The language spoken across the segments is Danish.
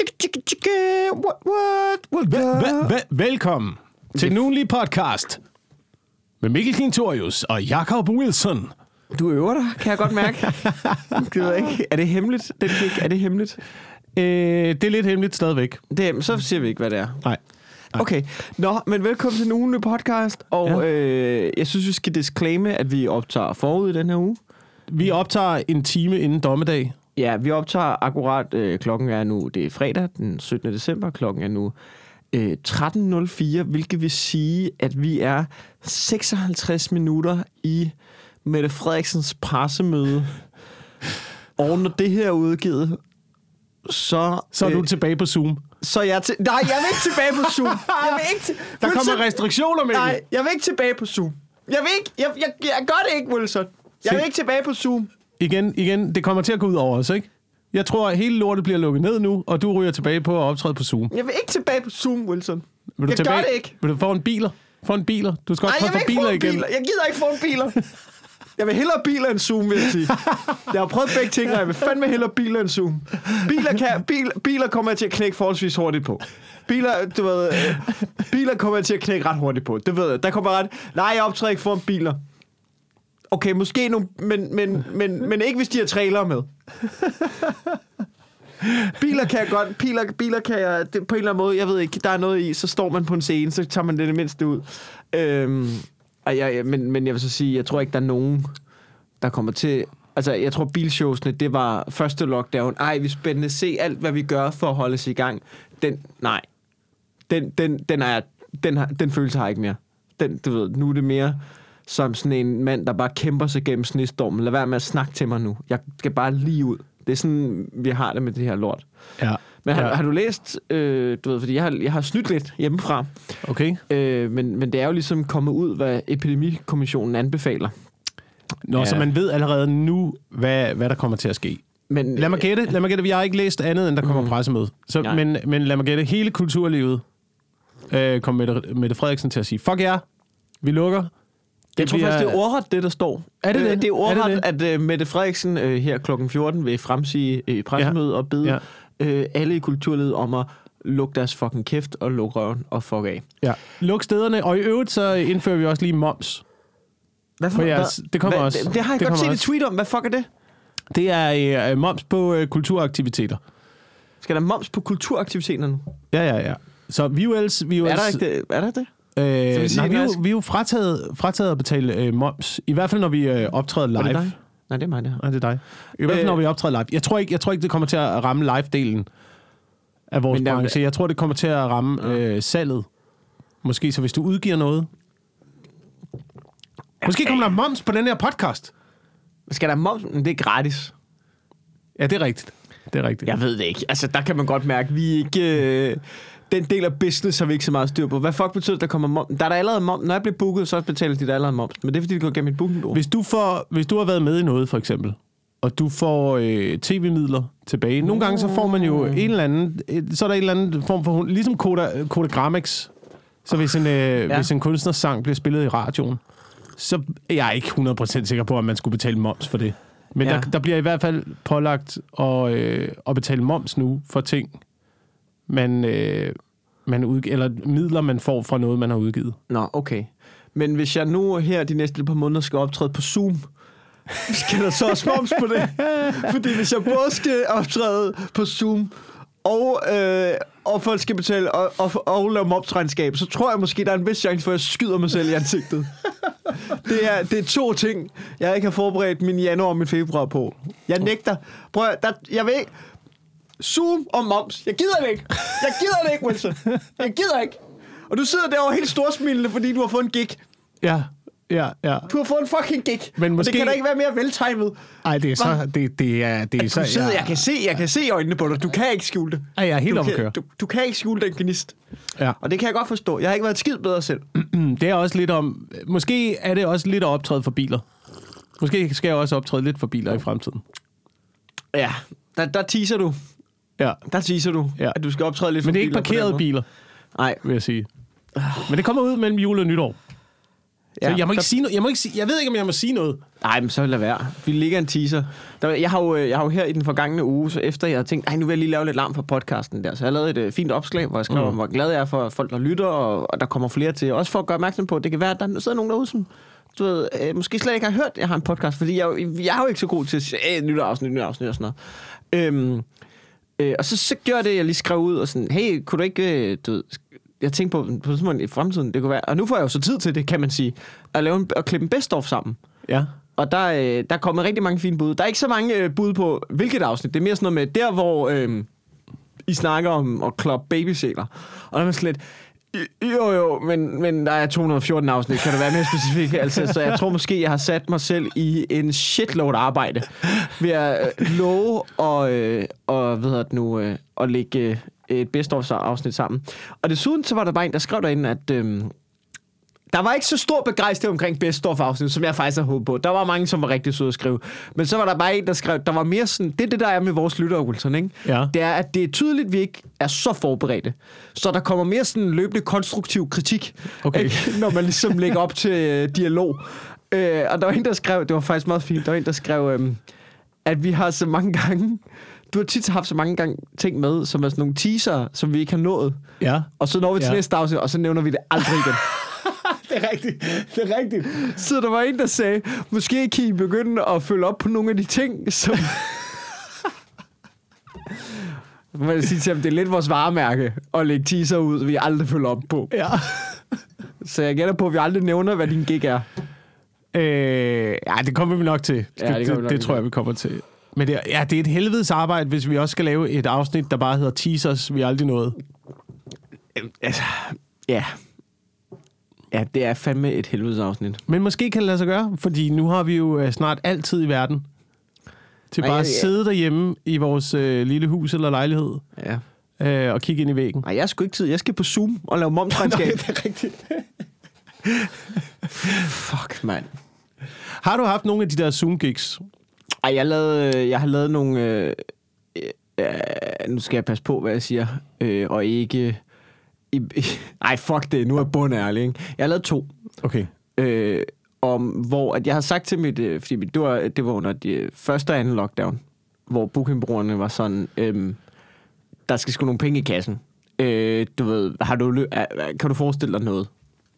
What, what, what, Vel- what? vel- Velkommen til den ugenlige podcast med Mikkel Klintorius og Jakob Wilson. Du øver dig, kan jeg godt mærke. det ved jeg ikke. Er det hemmeligt? Den gik, er det hemmeligt? Øh, det er lidt hemmeligt stadigvæk. Det, så siger vi ikke, hvad det er. Nej. Okay, nå, men velkommen til den ugenlige podcast. Og ja. øh, jeg synes, vi skal disclaime, at vi optager forud i den her uge. Vi optager en time inden dommedag. Ja, vi optager akkurat, øh, klokken er nu, det er fredag den 17. december, klokken er nu øh, 13.04, hvilket vil sige, at vi er 56 minutter i Mette Frederiksens pressemøde. Og når det her er udgivet, så... Så er øh, du tilbage på Zoom. så jeg til... Nej, jeg vil ikke tilbage på Zoom. Jeg vil ikke til... Der Wilson, kommer restriktioner, Mikkel. Nej, jeg vil ikke tilbage på Zoom. Jeg vil ikke... Jeg, jeg, jeg gør det ikke, Wilson. Jeg vil ikke tilbage på Zoom. Igen, igen, det kommer til at gå ud over os, ikke? Jeg tror, at hele lortet bliver lukket ned nu, og du ryger tilbage på at optræde på Zoom. Jeg vil ikke tilbage på Zoom, Wilson. Vil du jeg tilbage? gør det ikke. Vil du få en biler? Få en biler. Du skal også jeg vil få ikke få biler en igen. biler. Jeg gider ikke få en biler. Jeg vil hellere biler end Zoom, vil jeg sige. Jeg har prøvet begge ting, og jeg vil fandme hellere biler end Zoom. Biler, kan, bil, biler kommer jeg til at knække forholdsvis hurtigt på. Biler, du ved, øh, biler kommer jeg til at knække ret hurtigt på. Det ved jeg. Der kommer ret... Nej, jeg optræder ikke foran biler. Okay, måske nogle... Men, men, men, men ikke, hvis de har trailer med. Biler kan jeg godt... Biler, biler kan jeg... Det, på en eller anden måde, jeg ved ikke, der er noget i, så står man på en scene, så tager man det, det mindste ud. Øhm, ej, ja, ja, men, men jeg vil så sige, jeg tror ikke, der er nogen, der kommer til... Altså, jeg tror, bilshowsene, det var første lockdown. Ej, vi er spændende. Se alt, hvad vi gør for at holde os i gang. Den, nej. Den, den, den, er, den, har, den følelse har jeg ikke mere. Den, du ved, nu er det mere som sådan en mand, der bare kæmper sig gennem snestormen. Lad være med at snakke til mig nu. Jeg skal bare lige ud. Det er sådan, vi har det med det her lort. Ja. Men har, ja. har du læst, øh, du ved, fordi jeg har, jeg har snydt lidt hjemmefra, Okay. øh, men, men det er jo ligesom kommet ud, hvad Epidemikommissionen anbefaler. Nå, Ja. så man ved allerede nu, hvad, hvad der kommer til at ske. Men, Lad mig gætte, lad mig gætte. Vi har ikke læst andet, end der kommer mm. pressemøde. Så, Nej. men, men lad mig gætte. Hele kulturlivet øh, kom Mette, Mette Frederiksen til at sige, fuck jer, vi lukker. Jeg tror faktisk, det er ordret, det der står. Er det Øh, det? Det er Er det ordret, at uh, Mette Frederiksen uh, her klokken 14 vil fremsige uh, i pressemødet og bede Ja. uh, alle i kulturlivet om at lukke deres fucking kæft og lukke røven og fuck af. Ja. Luk stederne, og i øvrigt så indfører vi også lige moms. Hvad For jeres- det kommer også. Det, det har jeg Det godt set et tweet om. Hvad fuck er det? Det er øh, moms på øh, kulturaktiviteter. Skal der moms på kulturaktiviteterne? Ja, ja, ja. Så vi er jo ellers... Vi er, jo Er der ikke det? Er der det? Øh, nej, vi er, jo, vi er jo frataget, frataget at betale øh, moms. I hvert fald, når vi øh, optræder live. Er det dig? Nej, det er mig, det her. Nej, det er dig. I hvert fald, Øh. når vi optræder live. Jeg tror ikke, jeg tror ikke det kommer til at ramme live-delen af vores der- branche. Jeg tror, det kommer til at ramme øh, salget. Måske så hvis du udgiver noget. Måske kommer der moms på den her podcast. Skal der moms? Men det er gratis. Ja, det er rigtigt. Det er rigtigt. Jeg ved det ikke. Altså, der kan man godt mærke, vi er ikke... Øh, den del af business har vi ikke så meget styr på. Hvad fuck betyder det, der kommer moms? Der er der allerede moms. Når jeg bliver booket, så betaler de der allerede moms. Men det er, fordi det går gennem et bookingbureau. Hvis du, får, hvis du har været med i noget, for eksempel, og du får øh, tv-midler tilbage. Nogle gange så får man jo en eller anden, et- så er der en eller anden form for, ligesom Koda, Koda Gramex. Så hvis en, øh, ja. hvis en kunstners sang bliver spillet i radioen, så er jeg ikke 100% sikker på, at man skulle betale moms for det. Men Ja. ja. der, der bliver i hvert fald pålagt at, øh, at betale moms nu for ting, man, øh, man udg- eller midler, man får fra noget, man har udgivet. Nå, okay. Men hvis jeg nu her de næste par måneder skal optræde på Zoom, skal der så også moms på det? Fordi hvis jeg både skal optræde på Zoom, og, øh, og folk skal betale og, og, og lave momsregnskab, så tror jeg måske, der er en vis chance for, at jeg skyder mig selv i ansigtet. Det er, det er to ting, jeg ikke har forberedt min januar og min februar på. Jeg nægter. Prøv at, der, jeg ikke... Zoom og moms. Jeg gider det ikke. Jeg gider det ikke, Wilson. Jeg gider ikke. Og du sidder derovre helt storsmilende, fordi du har fået en gig. Ja, ja, ja. Du har fået en fucking gig. Men Og måske- det kan da ikke være mere veltimet. Ej, det er så... Det, det er, det er så Du sidder, jeg kan se, jeg kan se øjnene på dig. Du kan ikke skjule det. Ej, jeg er helt du kan, du, du kan ikke skjule den gnist. Ja. Og det kan jeg godt forstå. Jeg har ikke været et skid bedre selv. Det er også lidt om... Måske er det også lidt at optræde for biler. Måske skal jeg også optræde lidt for biler i fremtiden. Ja, der, der teaser du. Ja. Der teaser du, Ja. at du skal optræde lidt Men det er ikke parkerede biler, Nej, vil jeg sige. Men det kommer ud mellem jul og nytår. Så jeg må ikke så- sige noget. Jeg, må ikke sige, jeg ved ikke, om jeg må sige noget. Nej, men så lad være. Vi ligger en teaser. Der, jeg, har jo, øh, jeg har jo her i den forgangne uge, så efter jeg havde tænkt, nu vil jeg lige lave lidt larm for podcasten der. Så jeg har lavet et øh, fint opslag, hvor jeg skrev, mm. hvor glad jeg er for folk, der lytter, og, og der kommer flere til. Også for at gøre opmærksom på, at det kan være, at der sidder nogen derude, som du ved, øh, måske slet ikke har hørt, at jeg har en podcast, fordi jeg, jeg er jo ikke så god til at sige, øh, nyt afsnit, nyt afsnit og sådan noget. Øhm, øh, og så, så gjorde det, jeg lige skrev ud, og sådan, hey, kunne du ikke, øh, du ved, jeg tænkte på, på sådan i fremtiden, det kunne være, og nu får jeg jo så tid til det, kan man sige, at lave en, at klippe en best-of sammen. Ja. Og der, øh, der er kommet rigtig mange fine bud. Der er ikke så mange øh, bud på, hvilket afsnit. Det er mere sådan noget med, der hvor øh, I snakker om at kloppe babysæler. Og der er man sådan lidt, "I- jo jo, men, men der er 214 afsnit. Kan du være mere specifik? Altså, så jeg tror måske, jeg har sat mig selv i en shitload arbejde ved at øh, love og, øh, og hvad hedder det nu, øh, at lægge øh, et best of afsnit sammen. Og desuden så var der bare en, der skrev derinde, at... Øh, der var ikke så stor begejstring omkring best of afsnit, som jeg faktisk havde håbet på. Der var mange, som var rigtig søde at skrive. Men så var der bare en, der skrev, der var mere sådan, det er det, der er med vores lyttere, Wilson, ikke? Ja. Det er, at det er tydeligt, at vi ikke er så forberedte. Så der kommer mere sådan løbende konstruktiv kritik, Okay. ikke? når man ligesom lægger op til øh, dialog. Øh, og der var en, der skrev, det var faktisk meget fint, der var en, der skrev, øh, at vi har så mange gange, du har tit haft så mange gange ting med, som er sådan nogle teaser, som vi ikke har nået. Ja. Og så når vi til Ja. næste afsnit, og så nævner vi det aldrig igen. Det er rigtigt. Det er rigtigt. Så der var en, der sagde, måske kan I begynde at følge op på nogle af de ting, som... Man vil sige til ham, det er lidt vores varemærke at lægge teaser ud, vi aldrig følger op på. Ja. Så jeg gætter på, at vi aldrig nævner, hvad din gig er. Øh, ja, det kommer vi nok til. Ja, det, det det, nok det til. tror jeg, vi kommer til. Men det ja, det er et helvedes arbejde, hvis vi også skal lave et afsnit, der bare hedder Teasers, vi aldrig nåede. Altså, ja. Ja, det er fandme et helvedes afsnit. Men måske kan det lade sig gøre, fordi nu har vi jo øh, snart altid i verden til Ej, bare jeg- at sidde derhjemme i vores øh, lille hus eller lejlighed Ja. øh, og kigge ind i væggen. Nej, jeg skal ikke tid. Jeg skal på Zoom og lave momsregnskab. det er rigtigt. Fuck, mand. Har du haft nogle af de der Zoom-gigs? Ej, jeg, lavede, jeg har lavet nogle... Øh, øh, nu skal jeg passe på, hvad jeg siger. Øh, og ikke... I, ej, fuck det. Nu er jeg bundærlig, ikke? Jeg har lavet to. Okay. Øh, om, hvor at jeg havde sagt til mit... Øh, fordi mit, det, var, det var under de første og anden lockdown, hvor bookingbrugerne var sådan... Øh, der skal sgu nogle penge i kassen. Øh, du ved, har du, lø- kan du forestille dig noget,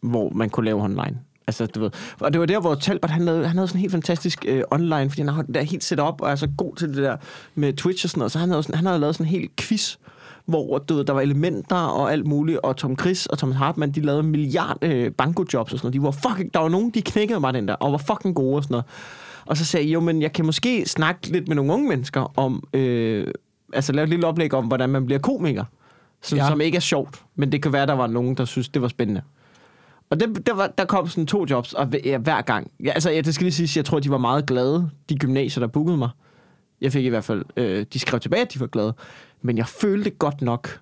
hvor man kunne lave online? Altså, du ved. Og det var der, hvor Talbot, han havde, han havde sådan helt fantastisk øh, online, fordi han har det der helt set op og er så god til det der med Twitch og sådan noget. Så han havde, sådan, han havde lavet sådan en helt quiz, hvor du ved, der var elementer og alt muligt, og Tom Chris og Thomas Hartmann, de lavede milliard øh, bankojobs og sådan noget. De var fucking, der var nogen, de knækkede mig den der, og var fucking gode og sådan noget. Og så sagde jeg, jo, men jeg kan måske snakke lidt med nogle unge mennesker om, øh, altså lave et lille oplæg om, hvordan man bliver komiker, som, Ja. som ikke er sjovt, men det kan være, der var nogen, der synes, det var spændende. Og det, der, var, der kom sådan to jobs, og hver, ja, hver gang. Ja, altså, ja, det skal lige sige, jeg tror, de var meget glade, de gymnasier, der bookede mig. Jeg fik i hvert fald, øh, de skrev tilbage, at de var glade. Men jeg følte godt nok,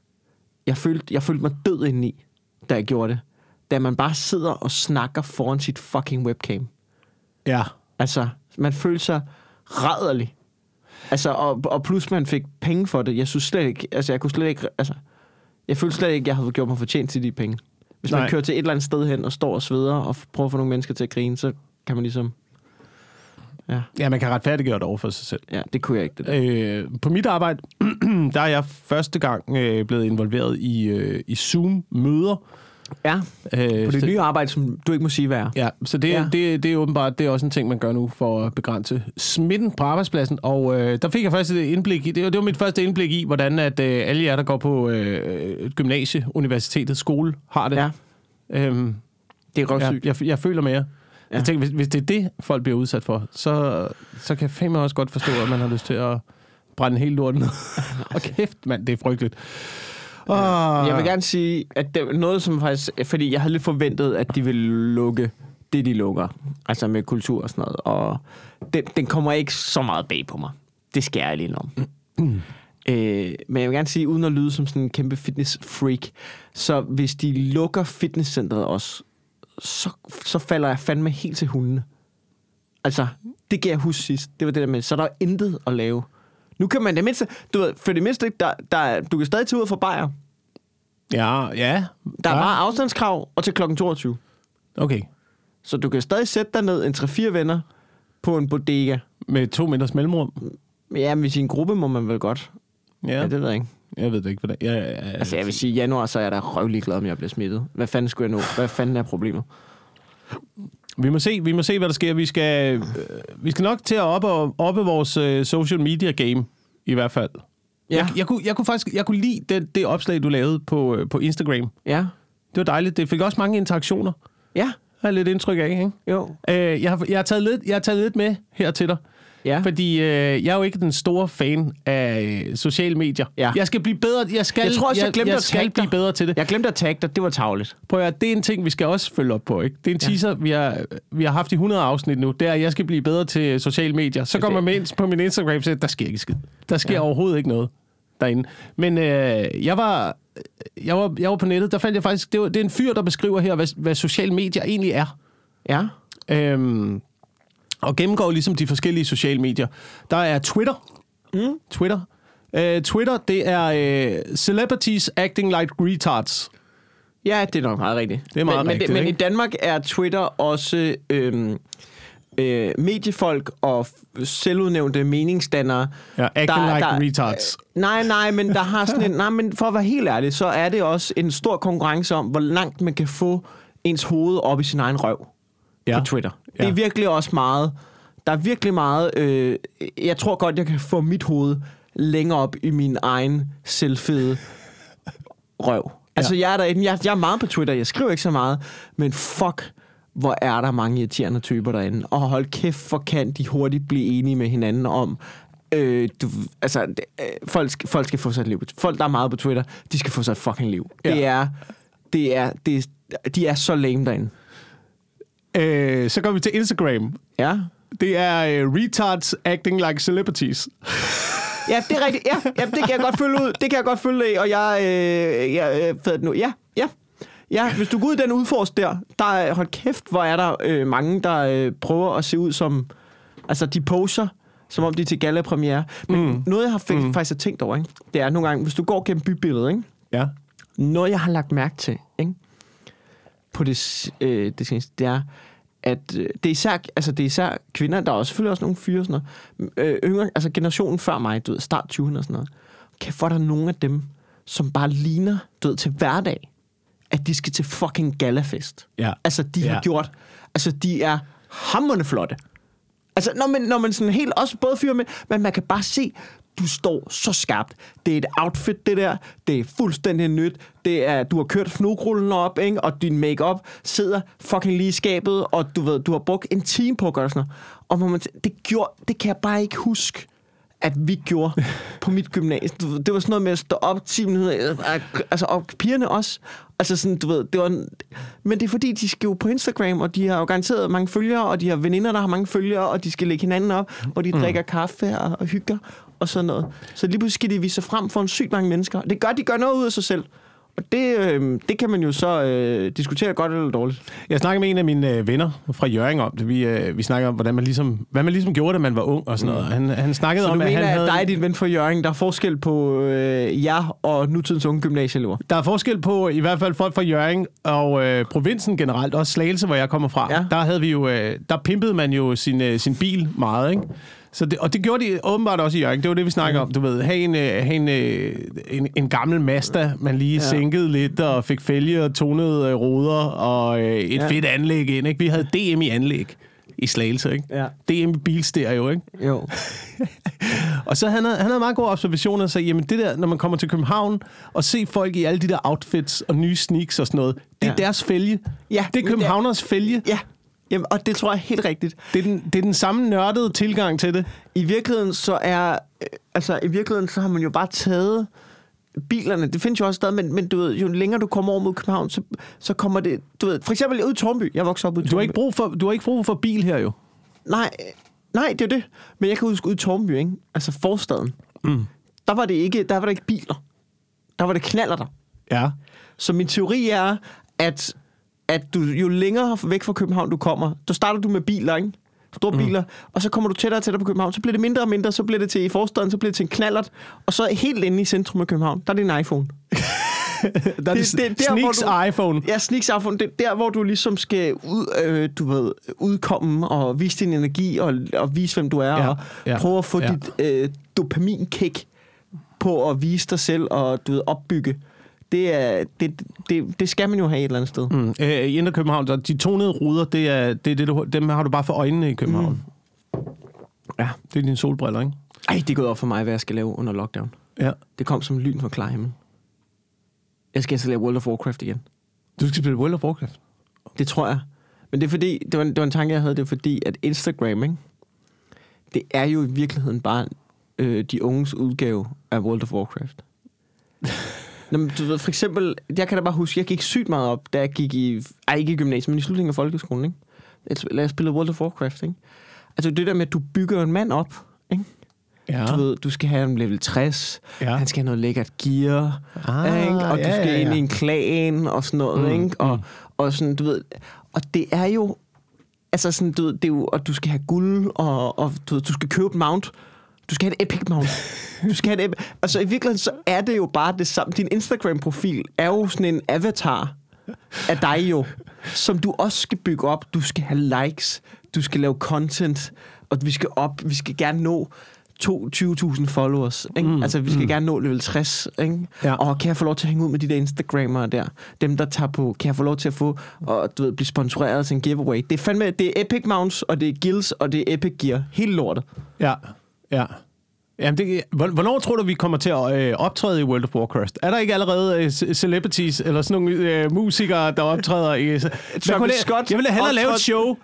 jeg følte, jeg følte mig død indeni, da jeg gjorde det. Da man bare sidder og snakker foran sit fucking webcam. Ja. Altså, man følte sig rædderlig. Altså, og, og plus man fik penge for det. Jeg synes slet ikke, altså jeg kunne slet ikke, altså, jeg følte slet ikke, jeg havde gjort mig fortjent til de penge. Hvis man Nej. kører til et eller andet sted hen og står og sveder og prøver at få nogle mennesker til at grine, så kan man ligesom, ja, Ja, man kan retfærdiggøre det over for sig selv. ja det kunne jeg ikke. Det der. Øh, på mit arbejde, der er jeg første gang øh, blevet involveret i, øh, i Zoom-møder. Ja, Øh, på det så- nye arbejde, som du ikke må sige, hvad er. Ja, så det, ja. Det, det er åbenbart det er også en ting, man gør nu for at begrænse smitten på arbejdspladsen. Og øh, der fik jeg først et indblik i, det var, det var mit første indblik i, hvordan at øh, alle jer, der går på øh, gymnasie, universitetet, skole, har det. Ja, Øhm, det er jeg, røvsygt. jeg, jeg føler mere. Ja. Jeg tænker, hvis, hvis det er det, folk bliver udsat for, så, så kan jeg fandme også godt forstå, at man har lyst til at brænde helt lorten ned. og kæft, mand, det er frygteligt. Oh, Jeg vil gerne sige, at det er noget, som faktisk... Fordi jeg havde lidt forventet, at de ville lukke det, de lukker. Altså med kultur og sådan noget. Og den, den kommer ikke så meget bag på mig. Det skal jeg lige om. øh, men jeg vil gerne sige, uden at lyde som sådan en kæmpe fitness-freak, så hvis de lukker fitnesscenteret også, så, så falder jeg fandme helt til hundene. Altså, det kan jeg huske sidst. Det var det der med, så er der intet at lave. Nu kan man det mindste, du ved, for det mindste, der, der, du kan stadig tage ud fra Bayer. Ja, ja. Der er ja. bare afstandskrav og til klokken 22. Okay. Så du kan stadig sætte dig ned en 3-4 venner på en bodega. Med to meters mellemrum. Ja, men i sin gruppe må man vel godt. Ja, Ja, ja det ved jeg ikke. Jeg ved det ikke, hvordan... Ja, ja, ja, Altså, jeg vil sige, i januar, så er jeg da røvlig glad, om jeg bliver smittet. Hvad fanden skulle jeg nå? Hvad fanden er problemet? Vi må se, vi må se hvad der sker. Vi skal, øh, vi skal nok til at oppe, oppe vores øh, social media game, i hvert fald. Ja, Jeg, jeg, kunne, jeg kunne faktisk jeg kunne lide det, det opslag, du lavede på, øh, på Instagram. ja, Det var dejligt. Det fik også mange interaktioner. ja, Har jeg lidt indtryk af, ikke? jo, Øh, jeg, har, jeg, har taget lidt, jeg har taget lidt med her til dig. Ja. Fordi øh, jeg er jo ikke den store fan af øh, sociale medier. Ja. Jeg skal blive bedre. Jeg, skal, Jeg tror også, jeg glemte jeg at skal blive bedre til det. Jeg glemte at tagge dig, det var tavligt. Prøv at, høre, det er en ting, vi skal også følge op på. Ikke? Det er en teaser, vi, har, vi har haft i 100 afsnit nu. Det er, at jeg skal blive bedre til sociale medier. Så går man ind på min Instagram og siger, der sker ikke skid. Der sker ja. overhovedet ikke noget derinde. Men øh, jeg, var, jeg, var, jeg var på nettet, der fandt jeg faktisk... Det, var, det er en fyr, der beskriver her, hvad, hvad sociale medier egentlig er. Ja, Øhm, og gennemgår ligesom de forskellige sociale medier. Der er Twitter. Mm. Twitter. Øh, Twitter, det er øh, celebrities acting like retards. ja, det er nok meget rigtigt. Det er meget men, men, rigtigt, Men i ikke? Danmark er Twitter også øhm, øh, mediefolk og selvudnævnte meningsdannere. Ja, acting like retards. Øh, nej, nej, men der har sådan en... Nej, men for at være helt ærlig, så er det også en stor konkurrence om, hvor langt man kan få ens hoved op i sin egen røv Ja. på Twitter. Ja. Det er virkelig også meget... Der er virkelig meget... Øh, jeg tror godt, jeg kan få mit hoved længere op i min egen selvfede røv. Altså, jeg er, derinde, jeg, jeg er meget på Twitter. Jeg skriver ikke så meget. Men fuck, hvor er der mange irriterende typer derinde. Og hold kæft, hvor kan de hurtigt blive enige med hinanden om... Øh, du, altså, det, øh, folk, folk skal få sig et liv. Folk, der er meget på Twitter, de skal få sig et fucking liv. Ja. Det er... Det er, det de er så lame derinde. Øh, så går vi til Instagram. Ja. Det er øh, retards acting like celebrities. Ja, det er rigtigt. Ja, ja, det kan jeg godt følge ud. Det kan jeg godt følge af, og jeg... Øh, jeg øh, nu? Ja, ja. Ja, hvis du går ud i den udforsk der, der er, hold kæft, hvor er der øh, mange, der øh, prøver at se ud som... Altså, de poser, som om de er til gala-premiere. Men mm. noget, jeg har fik, mm. faktisk har tænkt over, ikke? det er nogle gange, hvis du går gennem bybilledet, ikke? Ja. noget, jeg har lagt mærke til? På det, øh, det seneste, det er, at øh, det er, især, altså det er især kvinder, der er også selvfølgelig også nogle fyre sådan noget, øh, yngre, altså generationen før mig, du ved, start 20'erne og sådan noget. Kan få der nogle af dem, som bare ligner, du ved, til hverdag, at de skal til fucking galafest. Ja. Altså, de Ja. har gjort, altså, de er hammerende flotte. Altså, når man, når man sådan helt, også både fyre med, men man kan bare se, du står så skarpt. Det er et outfit, det der. Det er fuldstændig nyt. Det er, du har kørt fnugrullen op, ikke? og din makeup sidder fucking lige i skabet, og du ved, du har brugt en time på at gøre sådan noget. Og man, t- det, gjorde, det kan jeg bare ikke huske at vi gjorde på mit gymnasium. Det var sådan noget med at stå op 10 minutter, altså og pigerne også. Altså sådan, du ved, det var... en- Men det er fordi, de skal jo på Instagram, og de har jo garanteret mange følgere, og de har veninder, der har mange følgere, og de skal lægge hinanden op, hvor de mm. drikker kaffe og, og hygger og sådan noget. Så lige pludselig skal de vise sig frem for en sygt mange mennesker. Det gør, de gør noget ud af sig selv. Og det, øh, det kan man jo så øh, diskutere godt eller dårligt. Jeg snakkede med en af mine øh, venner fra Jørgen om det. Vi, øh, vi snakkede om, hvordan man ligesom, hvad man ligesom gjorde, da man var ung og sådan noget. Han, han snakkede Så du om, mener, at han at havde... dig din ven fra Jørgen, der er forskel på øh, jer og nutidens unge gymnasieelever? Der er forskel på i hvert fald folk fra Jørgen og øh, provinsen generelt, også Slagelse, hvor jeg kommer fra. Ja. Der havde vi jo, øh, der pimpede man jo sin, øh, sin bil meget, ikke? Så det, og det gjorde de åbenbart også i Jørgen. Det var det, vi snakker om. Du ved, have en, øh, have en, øh, en, en gammel Mazda, man lige ja. sænkede lidt og fik fælge og tonede øh, ruder og et Ja. fedt anlæg ind. Ikke? Vi havde DM i anlæg i Slagelse, ikke? Ja. DM i bilstereo, ikke? Jo. Og så han havde, han havde meget gode observationer og sagde, jamen det der, når man kommer til København og se folk i alle de der outfits og nye sneaks og sådan noget, det er Ja. deres fælge. Ja, det er københavners fælge. Ja, Jamen, og det tror jeg er helt rigtigt. Det er, den, det er den samme nørdede tilgang til det. I virkeligheden så er... øh, Altså, i virkeligheden så har man jo bare taget bilerne. Det findes jo også stadig, men, men du ved, jo længere du kommer over mod København, så, så kommer det... Du ved, for eksempel ud i Tornby. Jeg voksede op ude i Du har Tornby. ikke brug for, du har ikke brug for bil her jo. Nej, nej, det er det. Men jeg kan huske ude i Tornby, ikke? Altså forstaden. Mm. Der var det ikke, der var der ikke biler. Der var det knaller der. Ja. Så min teori er, at, at du, jo længere væk fra København du kommer, så starter du med biler, ikke? Store mm. biler, og så kommer du tættere og tættere på København, så bliver det mindre og mindre, så bliver det til i forstaden, så bliver det til en knallert, og så helt inde i centrum af København, der er det en iPhone. der er det, det- det er der, hvor Sneaks du- iPhone. Ja, Sneaks iPhone, det er der, hvor du ligesom skal ud, øh, du ved, udkomme og vise din energi og, og vise, hvem du er, Ja, og ja, prøve at få ja. dit øh, dopaminkick på at vise dig selv og du ved, opbygge. Det, er, det, det, det skal man jo have et eller andet sted. Mm. Øh, I Indre København, der, de tonede ruder, det er, det er det, du, dem har du bare for øjnene i København. Mm. Ja. Det er dine solbriller, ikke? Ej, det er gået op for mig, hvad jeg skal lave under lockdown. Ja. Det kom som lyn fra klar himmel. Jeg skal installere World of Warcraft igen. Du skal spille World of Warcraft. Det tror jeg. Men det er fordi, det var, en, det var en tanke, jeg havde, det er fordi, at Instagram, ikke? det er jo i virkeligheden bare øh, de unges udgave af World of Warcraft. Nå, men du ved, for eksempel, jeg kan da bare huske, jeg gik sygt meget op, da jeg gik i, ej ikke i gymnasiet, men i slutningen af folkeskolen, ikke? Jeg, jeg spillede World of Warcraft, ikke? Altså det der med, at du bygger en mand op, ikke? Ja. Du ved, du skal have en level 60, Ja. han skal have noget lækkert gear, Ah, ikke? og du ja, skal ja, ind ja. i en klan og sådan noget, mm, ikke? Og, mm. og sådan, du ved, og det er jo, altså sådan, du ved, det er jo, og du skal have guld, og, og du, ved, du skal købe et mount, du skal have et epic mount. Du skal have et epic. Altså i virkeligheden, så er det jo bare det samme. Din Instagram-profil er jo sådan en avatar af dig jo, som du også skal bygge op. Du skal have likes, du skal lave content, og vi skal op, vi skal gerne nå to- 20.000 followers. Ikke? Mm, altså, vi skal mm. gerne nå level 60. Ikke? Ja. Og kan jeg få lov til at hænge ud med de der Instagrammere der? Dem, der tager på, kan jeg få lov til at få, og du ved, blive sponsoreret til en giveaway? Det er fandme, det er Epic Mounts, og det er Guilds, og det er Epic Gear. Hele lortet. Ja, ja. Jamen det, hvor- hvornår tror du, vi kommer til at øh, optræde i World of Warcraft? Er der ikke allerede øh, ce- celebrities eller sådan nogle øh, musikere, der optræder i... Kunne det- Scott jeg ville hellere lave et show.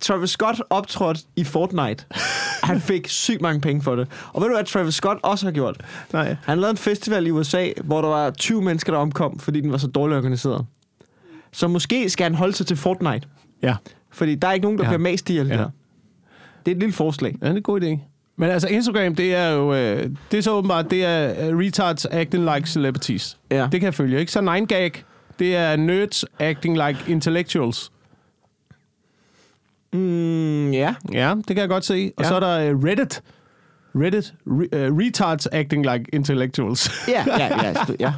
Travis Scott optrådte i Fortnite. Han fik sygt mange penge for det. Og ved du, hvad Travis Scott også har gjort? Nej. Han lavede en festival i USA, hvor der var 20 mennesker, der omkom, fordi den var så dårligt organiseret. Så måske skal han holde sig til Fortnite. Ja. Fordi der er ikke nogen, der Ja. bliver mast ihjel Ja. ja. der. Det er et lille forslag. Ja, det er en god idé. Men altså, Instagram, det er jo... Øh, det er så åbenbart, det er øh, retards acting like celebrities. Ja. Det kan jeg følge, ikke? Så 9gag, det er nerds acting like intellectuals. Mm, ja. Ja, det kan jeg godt se. Og Ja. så er der øh, Reddit. Reddit, re, uh, retards acting like intellectuals. Ja, ja, ja. ja.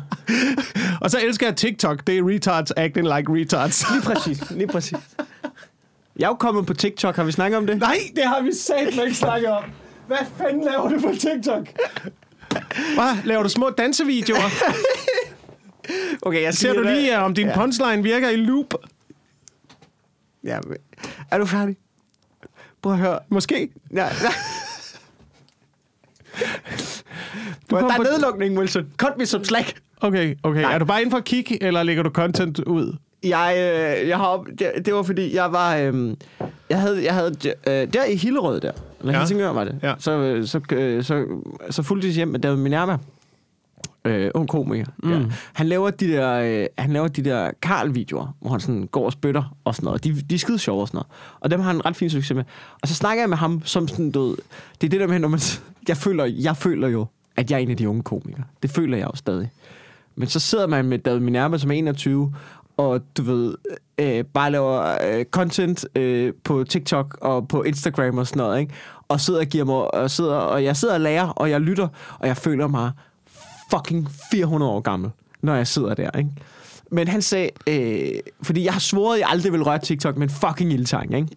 og så elsker jeg TikTok, det er retards acting like retards. Lige præcis, lige præcis. Jeg er jo kommet på TikTok, har vi snakket om det? Nej, det har vi sagt ikke snakket om. Hvad fanden laver du på TikTok? Hvad? Laver du små dansevideoer? Okay, jeg Ser du lige, om din Ja. punchline virker i loop? Ja, men- er du færdig? Prøv at høre. Måske. Ja, ja. Du Der er på- nedlukning, Wilson. Cut me some slack. Okay, okay. Nej. Er du bare inde for at kigge, eller lægger du content ud? Jeg, øh, jeg har op, det, det var fordi, jeg var... Øh, jeg havde, jeg havde øh, der i Hillerød der, eller Ja. Helsingør var det, Ja. så, så, øh, så, så fulgte jeg hjem med David Minerva, øh, ung komiker. Mm. Ja. Han laver de der, øh, han laver de der Karl-videoer, hvor han sådan går og spytter og sådan noget. De, de er skide sjove og sådan noget. Og dem har han en ret fin succes med. Og så snakker jeg med ham som sådan, du ved, det er det der med, når man, jeg føler, jeg føler jo, at jeg er en af de unge komikere. Det føler jeg jo stadig. Men så sidder man med David Minerva som er 21, og du ved, øh, bare laver øh, content øh, på TikTok og på Instagram og sådan noget, ikke? Og sidder og giver mig, og, sidder, og jeg sidder og lærer, og jeg lytter, og jeg føler mig fucking 400 år gammel, når jeg sidder der, ikke? Men han sagde, øh, fordi jeg har svoret, at jeg aldrig vil røre TikTok, men fucking ildtang, ikke?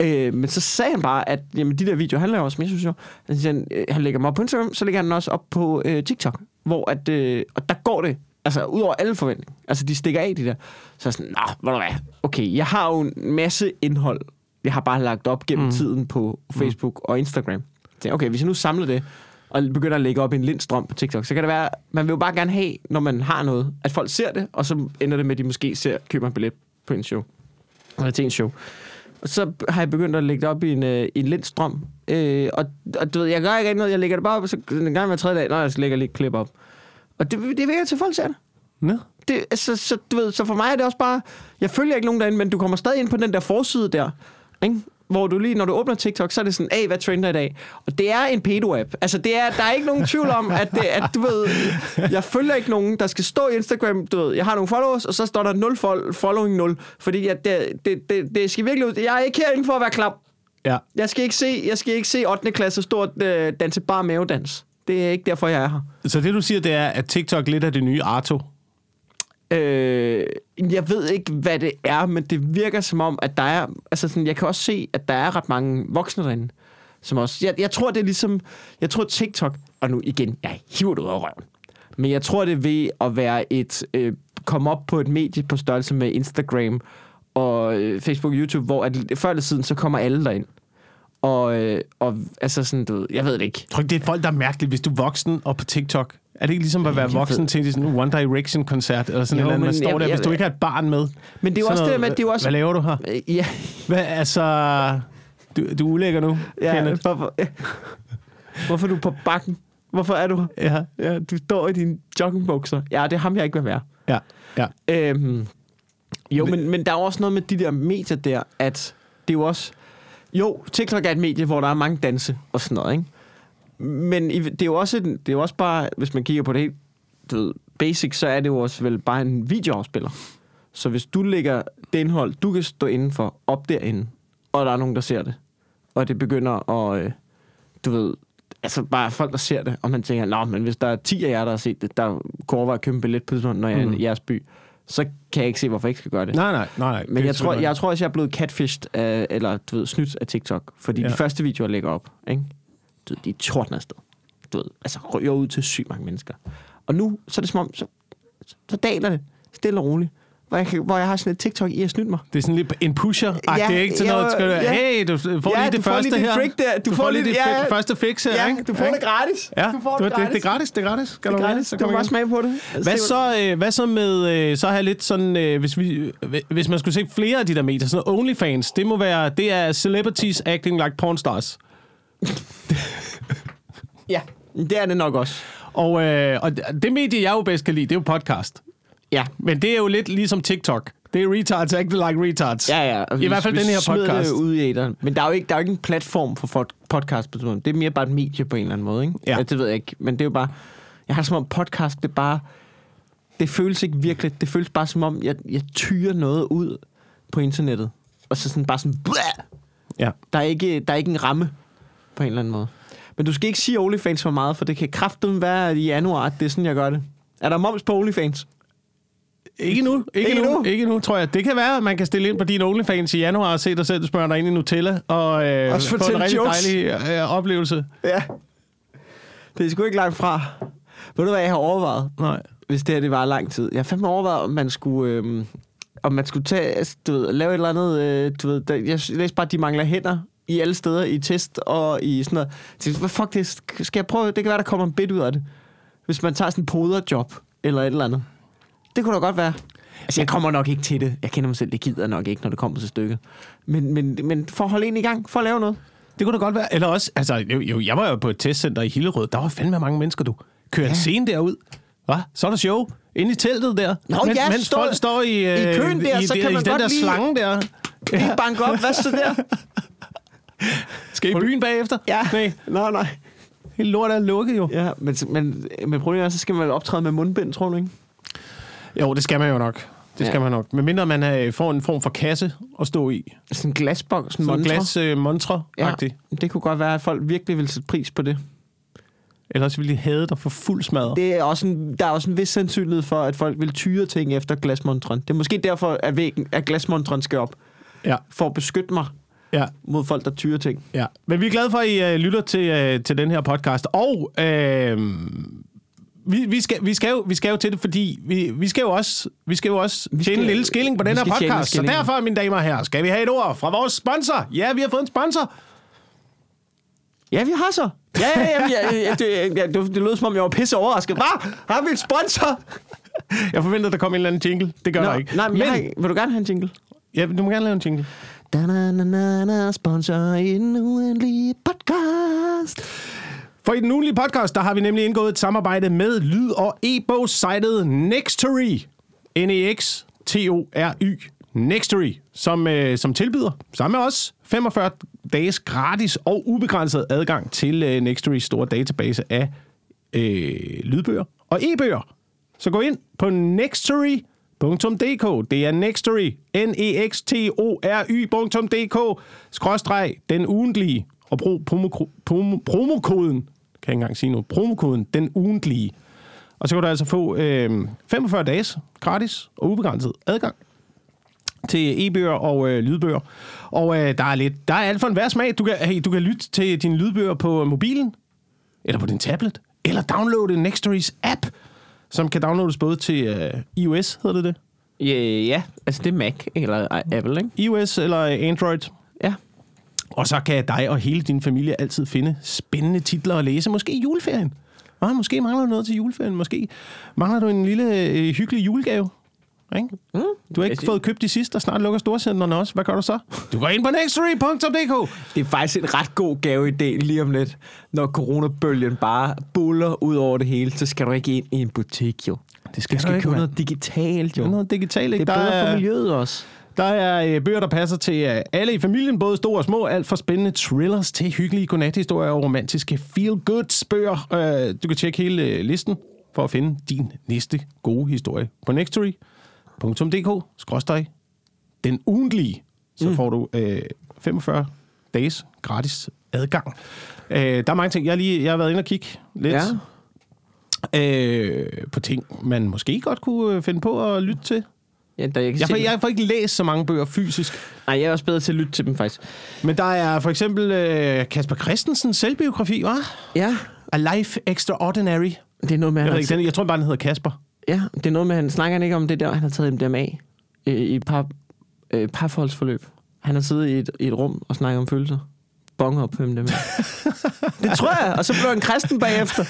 Øh, men så sagde han bare, at jamen, de der videoer, han laver også, men jeg synes jo, han, siger, han, øh, han lægger mig op på Instagram, så lægger han også op på øh, TikTok, hvor at, øh, og der går det, altså ud over alle forventninger. Altså, de stikker af, de der. Så er jeg sådan, nå, ved du hvad, okay, jeg har jo en masse indhold, jeg har bare lagt op gennem mm. tiden på Facebook mm. og Instagram. Så okay, hvis jeg nu samler det, og begynder at lægge op i en lindstrøm på TikTok, så kan det være, man vil jo bare gerne have, når man har noget, at folk ser det, og så ender det med, at de måske ser, køber en billet på en show. Eller til en show. Og så har jeg begyndt at lægge det op i en, øh, i en lindstrøm. Øh, og, og du ved, jeg gør ikke noget. Jeg lægger det bare op, og så en gang hver tredje dag, når jeg så lægger lige et klip op. Og det, det virker til, folk ser det. Nå. det altså, så, du ved, så for mig er det også bare... Jeg følger ikke nogen derinde, men du kommer stadig ind på den der forside der. Ikke? Hvor du lige, når du åbner TikTok, så er det sådan, hey, hvad trender i dag? Og det er en pedo-app. Altså, det er, der er ikke nogen tvivl om, at, det, at du ved, jeg følger ikke nogen, der skal stå i Instagram, du ved, jeg har nogle followers, og så står der 0 fol- following 0, fordi at det, det, det, det skal virkelig ud. Jeg er ikke herinde for at være klam. Ja. Jeg skal ikke se, jeg skal ikke se 8. klasse og øh, danse bare mavedans. Det er ikke derfor, jeg er her. Så det, du siger, det er, at TikTok lidt er det nye Arto. Øh, jeg ved ikke, hvad det er, men det virker som om, at der er... Altså sådan, jeg kan også se, at der er ret mange voksne derinde. Som også, jeg, jeg tror, det er ligesom... Jeg tror, TikTok... Og nu igen, jeg hiver det ud af røven. Men jeg tror, det er ved at være et... Øh, komme op på et medie på størrelse med Instagram og øh, Facebook og YouTube, hvor at, før eller siden, så kommer alle derind. Og, øh, og altså sådan, du ved, jeg ved det ikke. Jeg tror ikke, det er folk, der er mærkeligt, hvis du er voksen og på TikTok. Er det ikke ligesom at være voksen til sådan en One Direction-koncert, eller sådan Jo, jo, et eller andet, man står jeg- der, hvis du ikke har et barn med? Men det er jo også det, noget, med, det er også... Hvad laver du her? Øh, Ja, Hvad, altså... Du, du er ulækker nu, ja Kenneth. hvorfor, ja. hvorfor er du på bakken? Hvorfor er du her? Ja, Ja, du står i dine joggingbukser. Ja, det er ham, jeg ikke vil være. ja, ja. Øhm, jo, men, men der er også noget med de der medier der, at det er jo også... Jo, TikTok er et medie, hvor der er mange danse og sådan noget, ikke? Men det er jo også, det er jo også bare, hvis man kigger på det helt du ved, basic, så er det jo også vel bare en videoafspiller. Så hvis du lægger det indhold, du kan stå indenfor, op derinde, og der er nogen, der ser det, og det begynder at, øh, du ved, altså bare folk, der ser det, og man tænker, nå, men hvis der er 10 af jer, der har set det, der kunne overveje at købe en billet på sådan, når jeg er i jeres by, så kan jeg ikke se, hvorfor jeg ikke skal gøre det. Nej, nej, nej. nej. Men jeg tror, jeg tror også, jeg er blevet catfished af, eller du ved, snydt af TikTok. Fordi ja. De første videoer, lægger op, ikke? Du de tordner afsted. Du ved, altså ryger ud til sygt mange mennesker. Og nu, så er det som om, så, så daler det stille og roligt. Hvor jeg, kan, hvor jeg har sådan et TikTok, I har snydt mig. Det er sådan lidt en pusher ja, Ja, ikke? Til ja, noget, skal du, ja. hey, du får Ja, lige det du får første lige her. der. Du, får lige det ja, fi- første fix her, Ja, ikke? du får Ikke? det gratis. Ja, du får det det, gratis. det er gratis, det er gratis. Skal Det er gratis. Så Du kommer bare smage på det. Altså, Hvad det er så, øh, hvad så med, øh, så har jeg lidt sådan, øh, hvis, vi, øh, hvis man skulle se flere af de der medier, sådan noget OnlyFans, det må være, det er celebrities acting like porn stars. Ja, det er det nok også. Og, øh, og det medie, jeg jo bedst kan lide, det er jo podcast. Ja. Men det er jo lidt ligesom TikTok. Det er retards acting like retards. Ja, ja. og I vi- hvert fald den her podcast. Det ud i æteren. Men der er jo ikke, der er jo ikke en platform for podcast på sådan Det er mere bare et medie på en eller anden måde, ikke? Ja. det ved jeg ikke. Men det er jo bare... Jeg har det som om podcast, det er bare... Det føles ikke virkelig. Det føles bare som om, jeg, jeg tyrer noget ud på internettet. Og så sådan bare sådan... Blæh! Ja. Der er, ikke, der er ikke en ramme på en eller anden måde. Men du skal ikke sige OnlyFans for meget, for det kan kraften være i januar, det er sådan, jeg gør det. Er der moms på OnlyFans? Ikke nu, ikke, Ikke nu, nu? ikke nu, tror jeg. Det kan være, at man kan stille ind på din OnlyFans i januar og se dig selv smøre dig ind i Nutella og øh, Også få en rigtig jokes. dejlig øh, oplevelse. Ja. Det er sgu ikke langt fra. Ved du, hvad jeg har overvejet? Nej. hvis det her det var lang tid. Jeg har fandme overvejet, om man skulle, øhm, om man skulle tage, altså, du ved, lave et eller andet, øh, du ved, der, jeg læste bare, at de mangler hænder i alle steder, i test og i sådan noget. Så, hvad fuck det, skal jeg prøve, det kan være, der kommer en bit ud af det. Hvis man tager sådan en poderjob, eller et eller andet. Det kunne da godt være. Altså, jeg kommer nok ikke til det. Jeg kender mig selv, det gider nok ikke, når det kommer til stykket. Men, men, men for at holde en i gang, for at lave noget. Det kunne da godt være. Eller også, altså, jo, jo, jeg var jo på et testcenter i Hillerød. Der var fandme mange mennesker, du. Kører ja. en scene derud. Hvad? Så er der show. Inde i teltet der. Nå, mens, ja, mens står- folk står i, øh, i køen der, i, så i, kan i man den godt der lige- slange der. Ikke banke op, hvad så der? Skal I byen bagefter? Ja. Nej, Nej, nej. helt lort er lukket jo. Ja, men, men, men problemet er, så skal man vel optræde med mundbind, tror du ikke? Jo, det skal man jo nok. Det Ja. skal man nok. Men mindre man øh, får en form for kasse at stå i. Sådan en glasboks, sådan en glas øh, montre Ja, det kunne godt være, at folk virkelig vil sætte pris på det. Ellers ville de have dig for fuld smadret. det er også en, der er også en vis sandsynlighed for, at folk vil tyre ting efter glasmontren. Det er måske derfor, at, væggen, at glasmontren skal op. Ja, For at beskytte mig ja, mod folk, der tyrer ting. ja. Men vi er glade for, at I øh, lytter til, øh, til den her podcast. Og øh, vi, vi, skal, vi, skal jo, vi skal jo til det, fordi vi, vi skal jo også, vi skal jo også Vi tjene skal- en lille skilling på den her podcast. Så derfor, mine damer og herrer, skal vi have et ord fra vores sponsor. Ja, vi har fået en sponsor. Ja, vi har så. Ja, ja, ja. ja, ja det, ja, det, det lød som om, jeg var pisse overrasket. Hvad? Har vi en sponsor? Jeg forventer, der kommer en eller anden jingle. Det gør Nå, der ikke. Nej, men, jeg har, ikke- vil du gerne have en jingle? ja, du må gerne lave en jingle. Da-na-na-na-na, sponsor i en uendelig podcast. For i den ugenlige podcast, der har vi nemlig indgået et samarbejde med lyd- og e-bogssitet Nextory. N-E-X-T-O-R-Y. Nextory, som, øh, som tilbyder, sammen med os, 45 dages gratis og ubegrænset adgang til øh, Nextorys store database af øh, lydbøger og e-bøger. Så gå ind på nextory.dk. Det er Nextory, N-E-X-T-O-R-Y.dk, skråstreg den ugentlige, og brug promo, promo, promokoden, kan jeg ikke engang sige nu, promokoden den ugentlige. Og så kan du altså få øh, 45 dages gratis og ubegrænset adgang til e-bøger og øh, lydbøger. Og øh, der er lidt, der er alt for en hver smag. Du kan, hey, du kan lytte til dine lydbøger på mobilen, eller på din tablet, eller downloade Nextories app, som kan downloades både til øh, iOS, hedder det det? Ja, ja, altså det er Mac eller Apple, ikke? iOS eller Android. Ja. Og så kan dig og hele din familie altid finde spændende titler at læse, måske i juleferien. Ah, måske mangler du noget til juleferien. Måske mangler du en lille øh, hyggelig julegave. Ikke? Mm. Du har ikke fået købt de sidste, og snart lukker storcenterne også. Hvad gør du så? Du går ind på nextory.dk. Det er faktisk en ret god gaveidé lige om lidt. Når coronabølgen bare buller ud over det hele, så skal du ikke ind i en butik, jo. Det skal Du skal købe noget digitalt, jo. Det er noget digitalt, Det ikke? er Der bedre for er, miljøet også. der er øh, bøger, der passer til øh, alle i familien, både store og små. Alt fra spændende thrillers til hyggelige godnathistorier og romantiske feel-goods bøger. Øh, du kan tjekke hele øh, listen for at finde din næste gode historie på nextory.dk. Den ugentlige, så får du øh, 45 dages gratis adgang. Øh, der er mange ting. Jeg lige, jeg har været inde og kigge lidt Ja. øh, på ting, man måske godt kunne øh, finde på at lytte til. Ja, der, jeg, kan Jeg får, jeg får ikke læst så mange bøger fysisk. Nej, jeg er også bedre til at lytte til dem, faktisk. Men der er for eksempel øh, Kasper Christensens selvbiografi, hva'? Ja, A Life Extraordinary. det er noget med, Jeg, ikke, den, jeg tror bare, den hedder Kasper. Ja, det er noget med, han snakker han ikke om det der, han har taget MDMA øh, i et par, øh, parforholdsforløb. Han har siddet i et, i et rum og snakket om følelser. Bonger op på MDMA. det tror jeg, og så blev han kristen bagefter.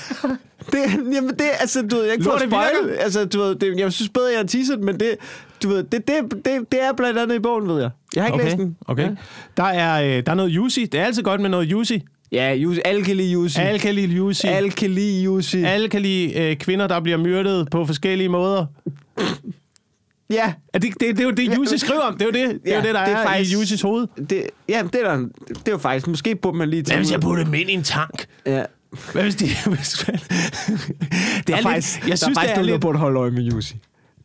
Det, jamen det, altså, du ved, jeg ikke det virker. Altså, du ved, det, jeg synes bedre, jeg har teaset, men det, du ved, det, det, det, det er blandt andet i bogen, ved jeg. Jeg har ikke læst den. okay. Ja, Der, er, øh, der er noget juicy. Det er altid godt med noget juicy. Ja Jussi, lide Jussi. Lide Jussi. Alle kan lide øh, kvinder, der bliver myrdet på forskellige måder. Ja, Er det, det, det er jo det, Jussi skriver om. Det er jo det, det, er, Ja, jo det der det er er, faktisk- i Jussis hoved. det, ja, det er, der, det er jo faktisk, måske burde man lige tage Hvad hvis jeg putter dem ind i en tank? Ja. Hvad hvis de... Det Der er er faktisk, lidt, jeg synes, der er det faktisk er nogen, der lidt... burde holde øje med Jussi.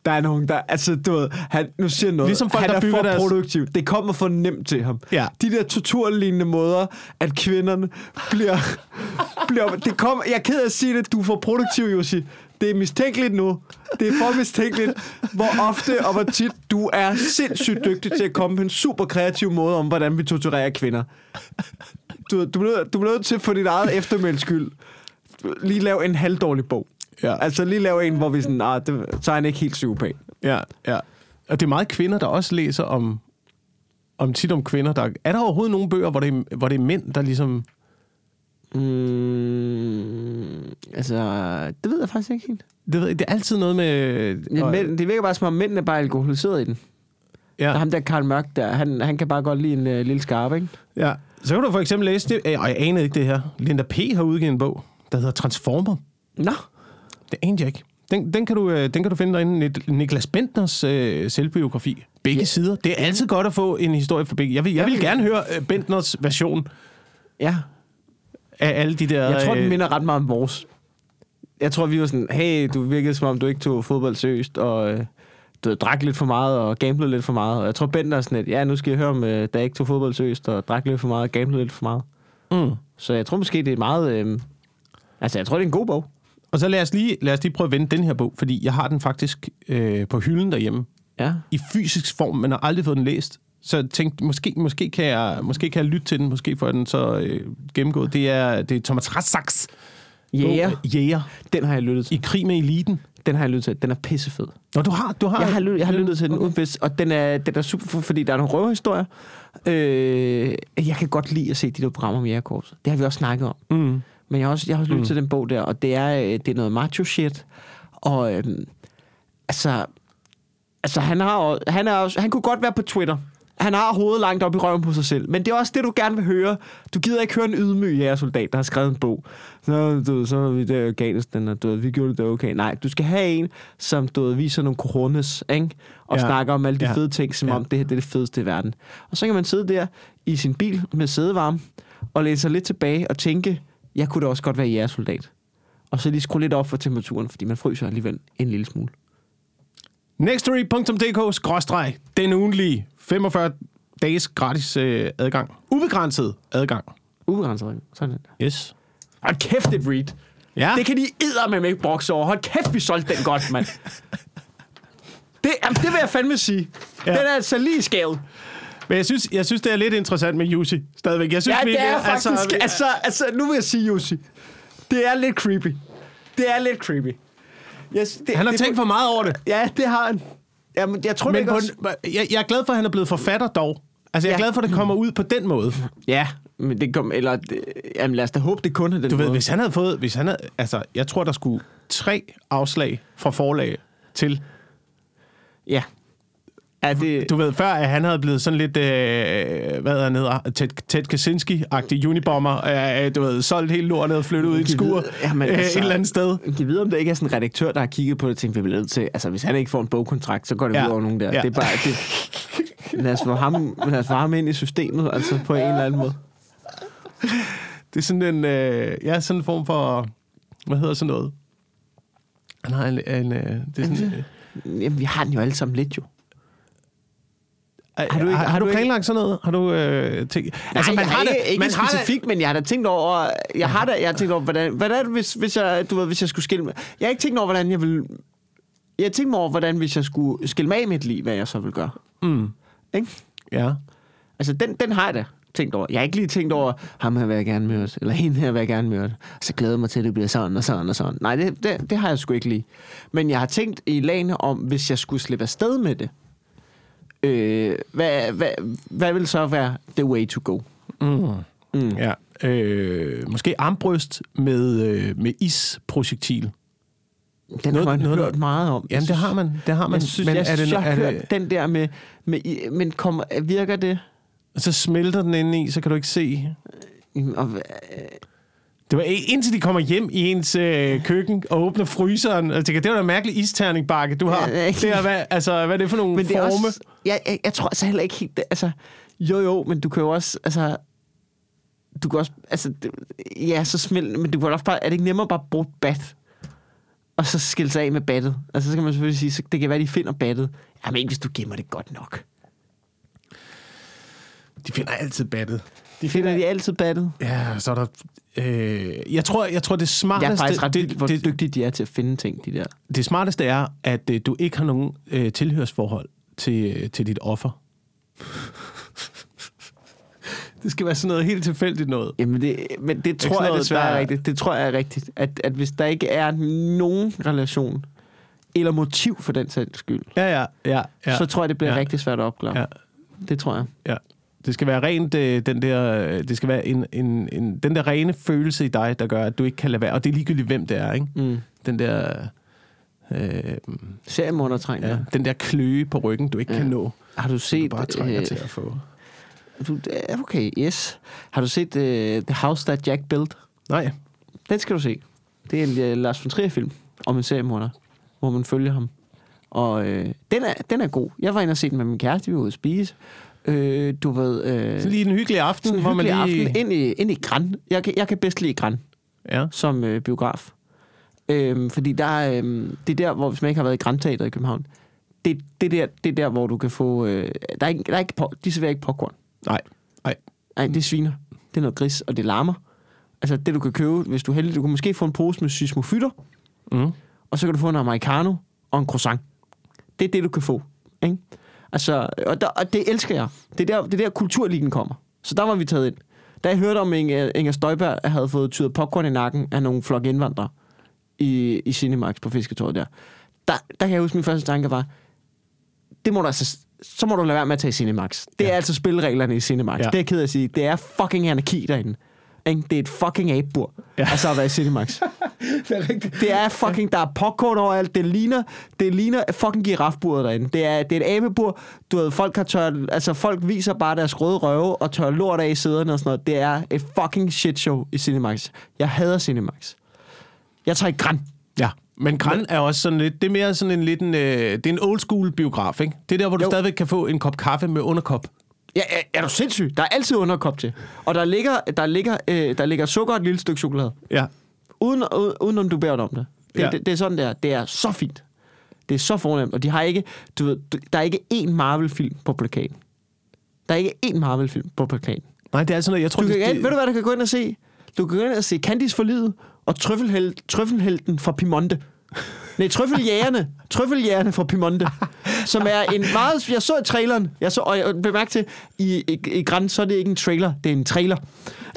Der er nogen, der... Altså, du ved, han, nu siger noget. Ligesom folk, han der er for deres- produktiv. Det kommer for nemt til ham. Ja. De der torturlignende måder, at kvinderne bliver... bliver det kommer, jeg er ked af at sige det, du er for produktiv, Jussi. Det er mistænkeligt nu. Det er for mistænkeligt, hvor ofte og hvor tit du er sindssygt dygtig til at komme på en super kreativ måde om, hvordan vi torturerer kvinder. Du, du, bliver, du bliver nødt til for dit eget eftermælds skyld lige lave en halvdårlig bog. Ja. Altså lige lave en, hvor vi sådan, ah, det, så er han ikke helt psykopat. Ja, ja. Og det er meget kvinder, der også læser om, om tit om kvinder. Der, er der overhovedet nogle bøger, hvor det, er, hvor det er mænd, der ligesom... Mm, altså, det ved jeg faktisk ikke helt. Det, ved jeg, det er altid noget med... Ja, og- mænd, det virker bare som om mændene bare er alkoholiseret i den. Ja. ja, Ham der Karl Mørk der, han, han kan bare godt lide en uh, lille skarpe, ikke? ja. Så kan du for eksempel læse det, og jeg anede ikke det her. Linda P. har udgivet en bog, der hedder Transformer. Nå, Det anede jeg ikke. Den, den, kan du, øh, den kan du finde derinde. Nik- Niklas Bentners øh, selvbiografi. Begge Ja. sider. Det er altid godt at få en historie fra begge. Jeg vil, jeg vil gerne høre øh, Bentners version ja. af alle de der... Jeg tror, den øh, minder ret meget om vores. Jeg tror, vi var sådan, hey, du virkede som om, du ikke tog fodbold seriøst, og øh, du drak lidt for meget og gamblede lidt for meget. Og jeg tror, Bent er sådan lidt, ja, nu skal jeg høre om, øh, da jeg ikke tog fodbold seriøst, og drak lidt for meget og gamblede lidt for meget. Mm. Så jeg tror måske, det er meget... Øh, altså, jeg tror, det er en god bog. Og så lad os, lige, lad os lige prøve at vende den her bog, fordi jeg har den faktisk øh, på hylden derhjemme. Ja. I fysisk form, men har aldrig fået den læst. Så jeg tænkte, måske, måske, kan jeg, måske kan jeg lytte til den, måske får jeg den så øh, gennemgået. Det er, det er Thomas Rassaks Jæger. bog, Jæger Den har jeg lyttet til. i krig med eliten. Den har jeg lyttet til. Den er pissefed. Nå, du har, du har, Jeg har, lyttet, jeg har lyttet til den bedst, og den er, den er super fed, fordi der er nogle røverhistorier. Øh, jeg kan godt lide at se de der programmer om jægerkorpset. Det har vi også snakket om. Mm. Men jeg har også, jeg har også lyttet mm. til den bog der, og det er, øh, det er noget macho shit. Og øhm, altså, altså han, har, han, er, også- han kunne godt være på Twitter. Han har hovedet langt op i røven på sig selv. Men det er også det, du gerne vil høre. Du gider ikke høre en ydmyg jægersoldat, der har skrevet en bog. Så, du, så var vi der i Afghanistan, og du, vi gjorde det okay. Nej, du skal have en, som du, viser nogle coronas, ikke? og Ja. snakker om alle de Ja. fede ting, som Ja. ja. om det her det er det fedeste i verden. Og så kan man sidde der i sin bil med sædevarme, og læne sig lidt tilbage og tænke, jeg kunne da også godt være jægersoldat. Og så lige skrue lidt op for temperaturen, fordi man fryser alligevel en lille smule. Nextory.dk den ugentlige 45 dages gratis øh, adgang. Ubegrænset adgang. Ubegrænset. Sådan der. Yes. Og kæft et read. Ja. Det kan de med ikke brokse over. Hold kæft, vi solgte den godt, mand. Det, jamen, det vil jeg fandme sige. Ja. Den er altså lige skævet. Men jeg synes, jeg synes, det er lidt interessant med Jussi stadigvæk. Jeg synes, Ja, vi, det er faktisk... Altså, Altså, altså, nu vil jeg sige, Jussi. Det er lidt creepy. Det er lidt creepy. Yes, det, han har det, tænkt for meget over det. Ja, det har han. Jamen, jeg tror det Men ikke på, også... en- jeg, jeg er glad for, at han er blevet forfatter dog. Altså, jeg er Ja. glad for, at det kommer ud på den måde. Ja, men det kom... Eller, det, jamen, lad os da håbe, det kun er den Du ved, måde. hvis han havde fået... Hvis han havde, altså, jeg tror, der skulle tre afslag fra forlag til. Ja. Ja, det... Du ved, før at han havde blevet sådan lidt, øh, hvad han hedder, Ted, Ted Kaczynski-agtig unibomber. Øh, du ved, solgt hele lortet og flyttet ud i et skur Jamen, øh, altså- et eller andet sted. Kan vide, om der ikke er sådan en redaktør, der har kigget på det og tænkt, vi bliver nødt til... Altså, hvis han ikke får en bogkontrakt, så går det ja. ud over nogen der. Ja. Det er bare... Det, lad, os få ham, lad os få ham ind i systemet, altså på en eller anden måde. Det er sådan en, øh, ja, sådan en form for, hvad hedder sådan noget? Han har en, en øh, det er sådan, øh, Jamen, vi har den jo alle sammen lidt, jo. Har, du ikke- har, har du du ikke- planlagt sådan noget? Har du øh, tænkt? Altså, man har det- ikke, ikke man har det- specifikt, men jeg har da tænkt over, jeg har da, jeg har tænkt over, hvordan, hvordan hvis, hvis jeg, du ved, hvis jeg skulle skille mig. Jeg har ikke tænkt over, hvordan jeg vil, jeg har tænkt over, hvordan hvis jeg skulle skille mig af et liv, hvad jeg så vil gøre. Mm, Ikke? ja. Altså, den, den har jeg da tænkt over. Jeg har ikke lige tænkt over, ham her vil jeg gerne møde, eller hende her vil jeg gerne møde. Så glæder jeg mig til, at det bliver sådan og sådan og sådan. Nej, det, det, det har jeg sgu ikke lige. Men jeg har tænkt i lagene om, hvis jeg skulle slippe afsted med det, øh, hvad, hvad, hvad vil så være the way to go? Mm. Mm. ja. Øh, måske armbryst med, øh, med isprojektil. Den Noget- har man noget, hørt meget om. Jamen, det har man. Det har man. Jeg synes, men jeg, er det, jeg er har det, den der med, med men kommer, virker det? så smelter den inde i, så kan du ikke se. Og, Det var indtil de kommer hjem i ens øh, køkken og åbner fryseren. Og tænker, det var da en mærkelig isterning-bakke, du har. Det er, hvad, altså, hvad er det for nogle men det er forme? også, jeg, jeg, jeg tror altså heller ikke helt, altså, jo jo, men du kan jo også, altså, du kan også, altså, ja, så smelt, men du kan også bare, er det ikke nemmere bare at bruge bat, og så skille sig af med battet? Altså, så kan man selvfølgelig sige, så det kan være, de finder battet. Jamen, ikke hvis du gemmer det godt nok. De finder altid battet. De finder de altid battet. Ja, så er der... Øh, jeg, tror, jeg tror, det Jeg smarteste... er faktisk ret det, vildt, hvor det, dygtige de er til at finde ting, de der. det smarteste er, at øh, du ikke har nogen øh, tilhørsforhold til, øh, til dit offer. det skal være sådan noget helt tilfældigt noget. Jamen det, men det tror jeg noget, desværre der- er rigtigt. Det tror jeg er rigtigt. At, at hvis der ikke er nogen relation, eller motiv for den sags skyld, Ja, ja, ja. ja. så tror jeg, det bliver Ja. rigtig svært at opklare. Ja. Det tror jeg. ja. Det skal være rent øh, den der, øh, det skal være en, en, en, den der rene følelse i dig, der gør, at du ikke kan lade være. Og det er ligegyldigt, hvem det er, ikke? Mm. Den der, øh, Seriemordertræng, ja, ja. den der kløe på ryggen, du ikke Ja. kan nå. Har du Du set... bare trænger øh, til at få. du, okay, yes. Har du set uh, The House That Jack Built? Nej. Den skal du se. Det er en uh, Lars von Trier-film om en seriemorder, hvor man følger ham. Og øh, den, er, den er god. Jeg var inde og se den med min kæreste, vi var ude at spise. Øh, du ved... Øh, Så lige en hyggelig aften, sådan en hvor man lige... aften ind i, ind i Gran. Jeg, kan- jeg kan bedst lide Gran. Ja. som øh, biograf. Øhm, fordi der er, øhm, det er der, hvor hvis man ikke har været i Grand Teater i København, det, det, der, det er der, hvor du kan få... Øh, der er ikke, der er ikke, de serverer ikke popcorn. Nej. Nej. Nej, det sviner. Det er noget gris, og det larmer. Altså det, du kan købe, hvis du er heldig, du kan måske få en pose med sysmofytter, Mm. og så kan du få en americano og en croissant. Det er det, du kan få. Ikke? Altså, og, der, og det elsker jeg. Det er, der, det er der, kulturligen kommer. Så der var vi taget ind. Da jeg hørte om Inger, Inger Støjberg havde fået tyret popcorn i nakken af nogle flok indvandrere i, i Cinemax på Fisketorvet der, der, der kan jeg huske, min første tanke var, det må du altså, så må du lade være med at tage i Cinemax. Det er Ja. altså spilreglerne i Cinemax. Ja. Det er jeg ked af at sige. Det er fucking anarki derinde. Ikke? Det er et fucking abebur, Ja. altså at være i Cinemax. Det er rigtigt. Det er fucking, der er popcorn overalt. Det ligner, det ligner fucking girafburet derinde. Det er, det er et abebur. Du ved, folk har tørt, altså folk viser bare deres røde røve og tør lort af i sæderne og sådan noget. Det er et fucking shit show i Cinemax. Jeg hader Cinemax. Jeg tager i græn. Ja, men Gran er også sådan lidt, det er mere sådan en lidt en, øh, det er en old school biograf, ikke? Det er der, hvor du Jo. stadigvæk kan få en kop kaffe med underkop. Ja, er, er du sindssyg? Der er altid underkop til. Og der ligger, der ligger, øh, der ligger sukker og et lille stykke chokolade. Ja. Uden, uden, uden om du beder om det. Det, Ja. det. det er sådan der. Det er så fint. Det er så fornemt. Og de har ikke, du ved, der er ikke én Marvel-film på plakaten. Der er ikke én Marvel-film på plakaten. Nej, det er sådan noget, jeg tror, Du kan, det, det, ved du hvad, du kan gå ind og se? Du kan gå ind og se Candice for livet, og trøffelhel, trøffelhelten fra Piemonte. Nej, trøffeljægerne. Trøffeljægerne fra Piemonte. Som er en meget... Jeg så i traileren. Jeg så, og jeg bemærk til, i, i, i Grand, så er det ikke en trailer. Det er en trailer.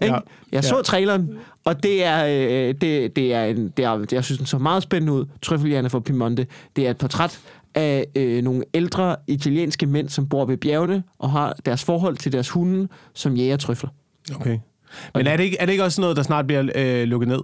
Ikke? Ja. Jeg så Ja. traileren, og det er, øh, det, det er en, det er, det, jeg synes, den så meget spændende ud. Trøffeljægerne fra Piemonte. Det er et portræt af øh, nogle ældre italienske mænd, som bor ved bjergene, og har deres forhold til deres hunde, som jæger trøfler. Okay. Men er det, ikke, er det ikke også noget, der snart bliver øh, lukket ned?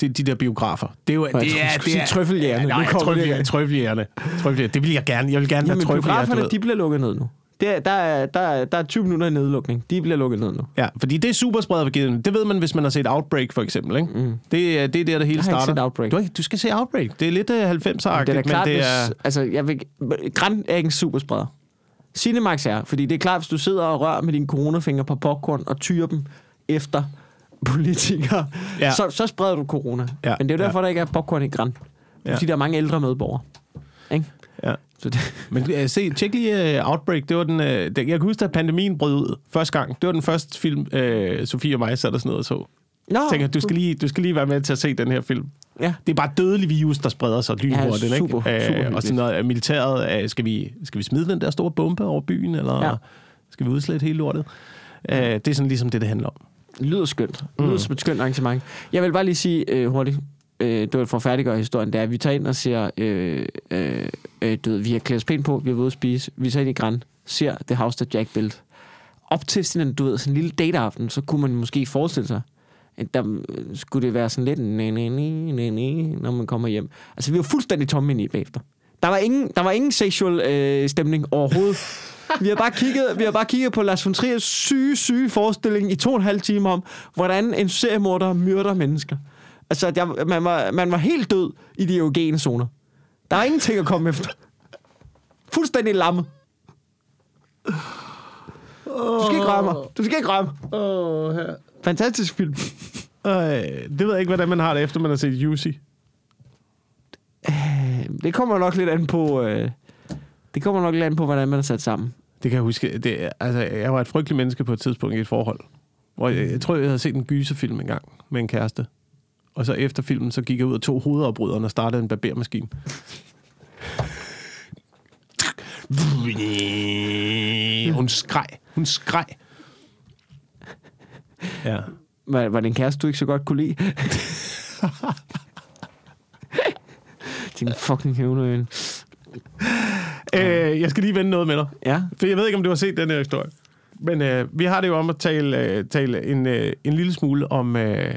De, de der biografer. Det er jo... det er, det sige er. Nej, kommer det trøffeljægerne. igen. Trøffeljægerne. Trøffeljægerne. Det vil jeg gerne. Jeg vil gerne Jamen, have trøffeljægerne. du biograferne, de bliver lukket ned nu. Det er, der, er, der, er, der er 20 minutter i nedlukning. De bliver lukket ned nu. Ja, fordi det er super spredt Det ved man, hvis man har set Outbreak, for eksempel. Ikke? Mm. Det, er, det er der, det hele Jeg ikke starter. set Outbreak. Du, ikke- du skal se Outbreak. Det er lidt uh, 90'er-agtigt, Det er da klart, men det hvis, er... altså, jeg vil, Grand er ikke en superspreder. Cinemax er, fordi det er klart, hvis du sidder og rører med dine coronafinger på popcorn og tyrer dem efter politikere, Ja. så, så spreder du corona. Ja, Men det er jo derfor, ja. der ikke er popcorn i Grand. Ja. Fordi der er mange ældre medborgere. Ikke? Ja. Så det, Men uh, se, tjek lige uh, Outbreak. Det var den, uh, det, jeg kan huske, da pandemien brød ud første gang. Det var den første film, uh, Sofie og mig satte os ned og så. Nå, Jeg tænker, du skal, lige, du skal lige være med til at se den her film. Ja. Det er bare dødelig virus, der spreder sig lynhurtigt, Ja, ikke? super, super Øh, og sådan noget af militæret. Øh, skal, vi, skal vi smide den der store bombe over byen, eller Ja. skal vi udslette hele lortet? Øh, det er sådan ligesom det, det handler om. Lyder skønt. Det lyder som et skønt arrangement. Jeg vil bare lige sige øh, hurtigt, øh, det var for at færdiggøre historien, det er, at vi tager ind og ser, øh, øh, øh, du ved, vi har klædt os pænt på, vi har været ude at spise, vi tager ind i Grand, ser The House That Jack Built. Op til sådan du ved, sådan en lille dateaften, så kunne man måske forestille sig, at der øh, skulle det være sådan lidt, næ, næ, næ, næ, næ, når man kommer hjem. Altså, vi var fuldstændig tomme ind i bagefter. Der var ingen, der var ingen sexual øh, stemning overhovedet. Vi har bare kigget, vi har bare kigget på Lars von Triers syge, syge forestilling i to og en halv time om, hvordan en seriemorder myrder mennesker. Altså, der, man, var, man var helt død i de eugene zoner. Der er ingenting at komme efter. Fuldstændig lammet. Du skal ikke røre mig. Du skal ikke røre mig. Oh, her. Fantastisk film. Øh, det ved jeg ikke, hvordan man har det, efter man har set Juicy. Det kommer nok lidt an på... Øh, det kommer nok lidt an på, hvordan man er sat sammen. Det kan jeg huske. Det, altså, jeg var et frygteligt menneske på et tidspunkt i et forhold. Hvor jeg, jeg tror, jeg havde set en gyserfilm engang med en kæreste. Og så efter filmen, så gik jeg ud og tog hovedopbryderen og startede en barbermaskine. Hun skreg. Hun skreg. Ja. Var, var det en kæreste, du ikke så godt kunne lide? Din fucking hævnøen. Øh, jeg skal lige vende noget med dig. Ja. For jeg ved ikke, om du har set den her historie. Men øh, vi har det jo om at tale, øh, tale en, øh, en lille smule om, øh,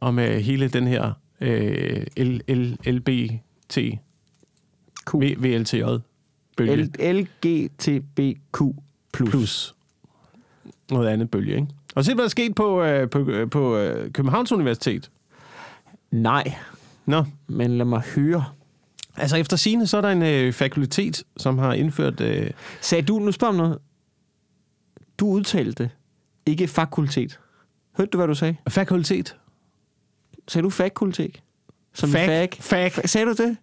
om øh, hele den her øh, L, L, LBT, Q. V- VLTJ bølge L- LGTBQ+. plus noget andet bølge, ikke? Og se, hvad der er sket på, øh, på, øh, på øh, Københavns Universitet. Nej, Nå, men lad mig høre. Altså efter sine så er der en øh, fakultet, som har indført... Øh, Sagde du, nu spørg om noget. Du udtalte ikke fakultet. Hørte du, hvad du sagde? fakultet. Sagde du fakultet? Som Fag. fag? Fag. Fa- Sagde du det?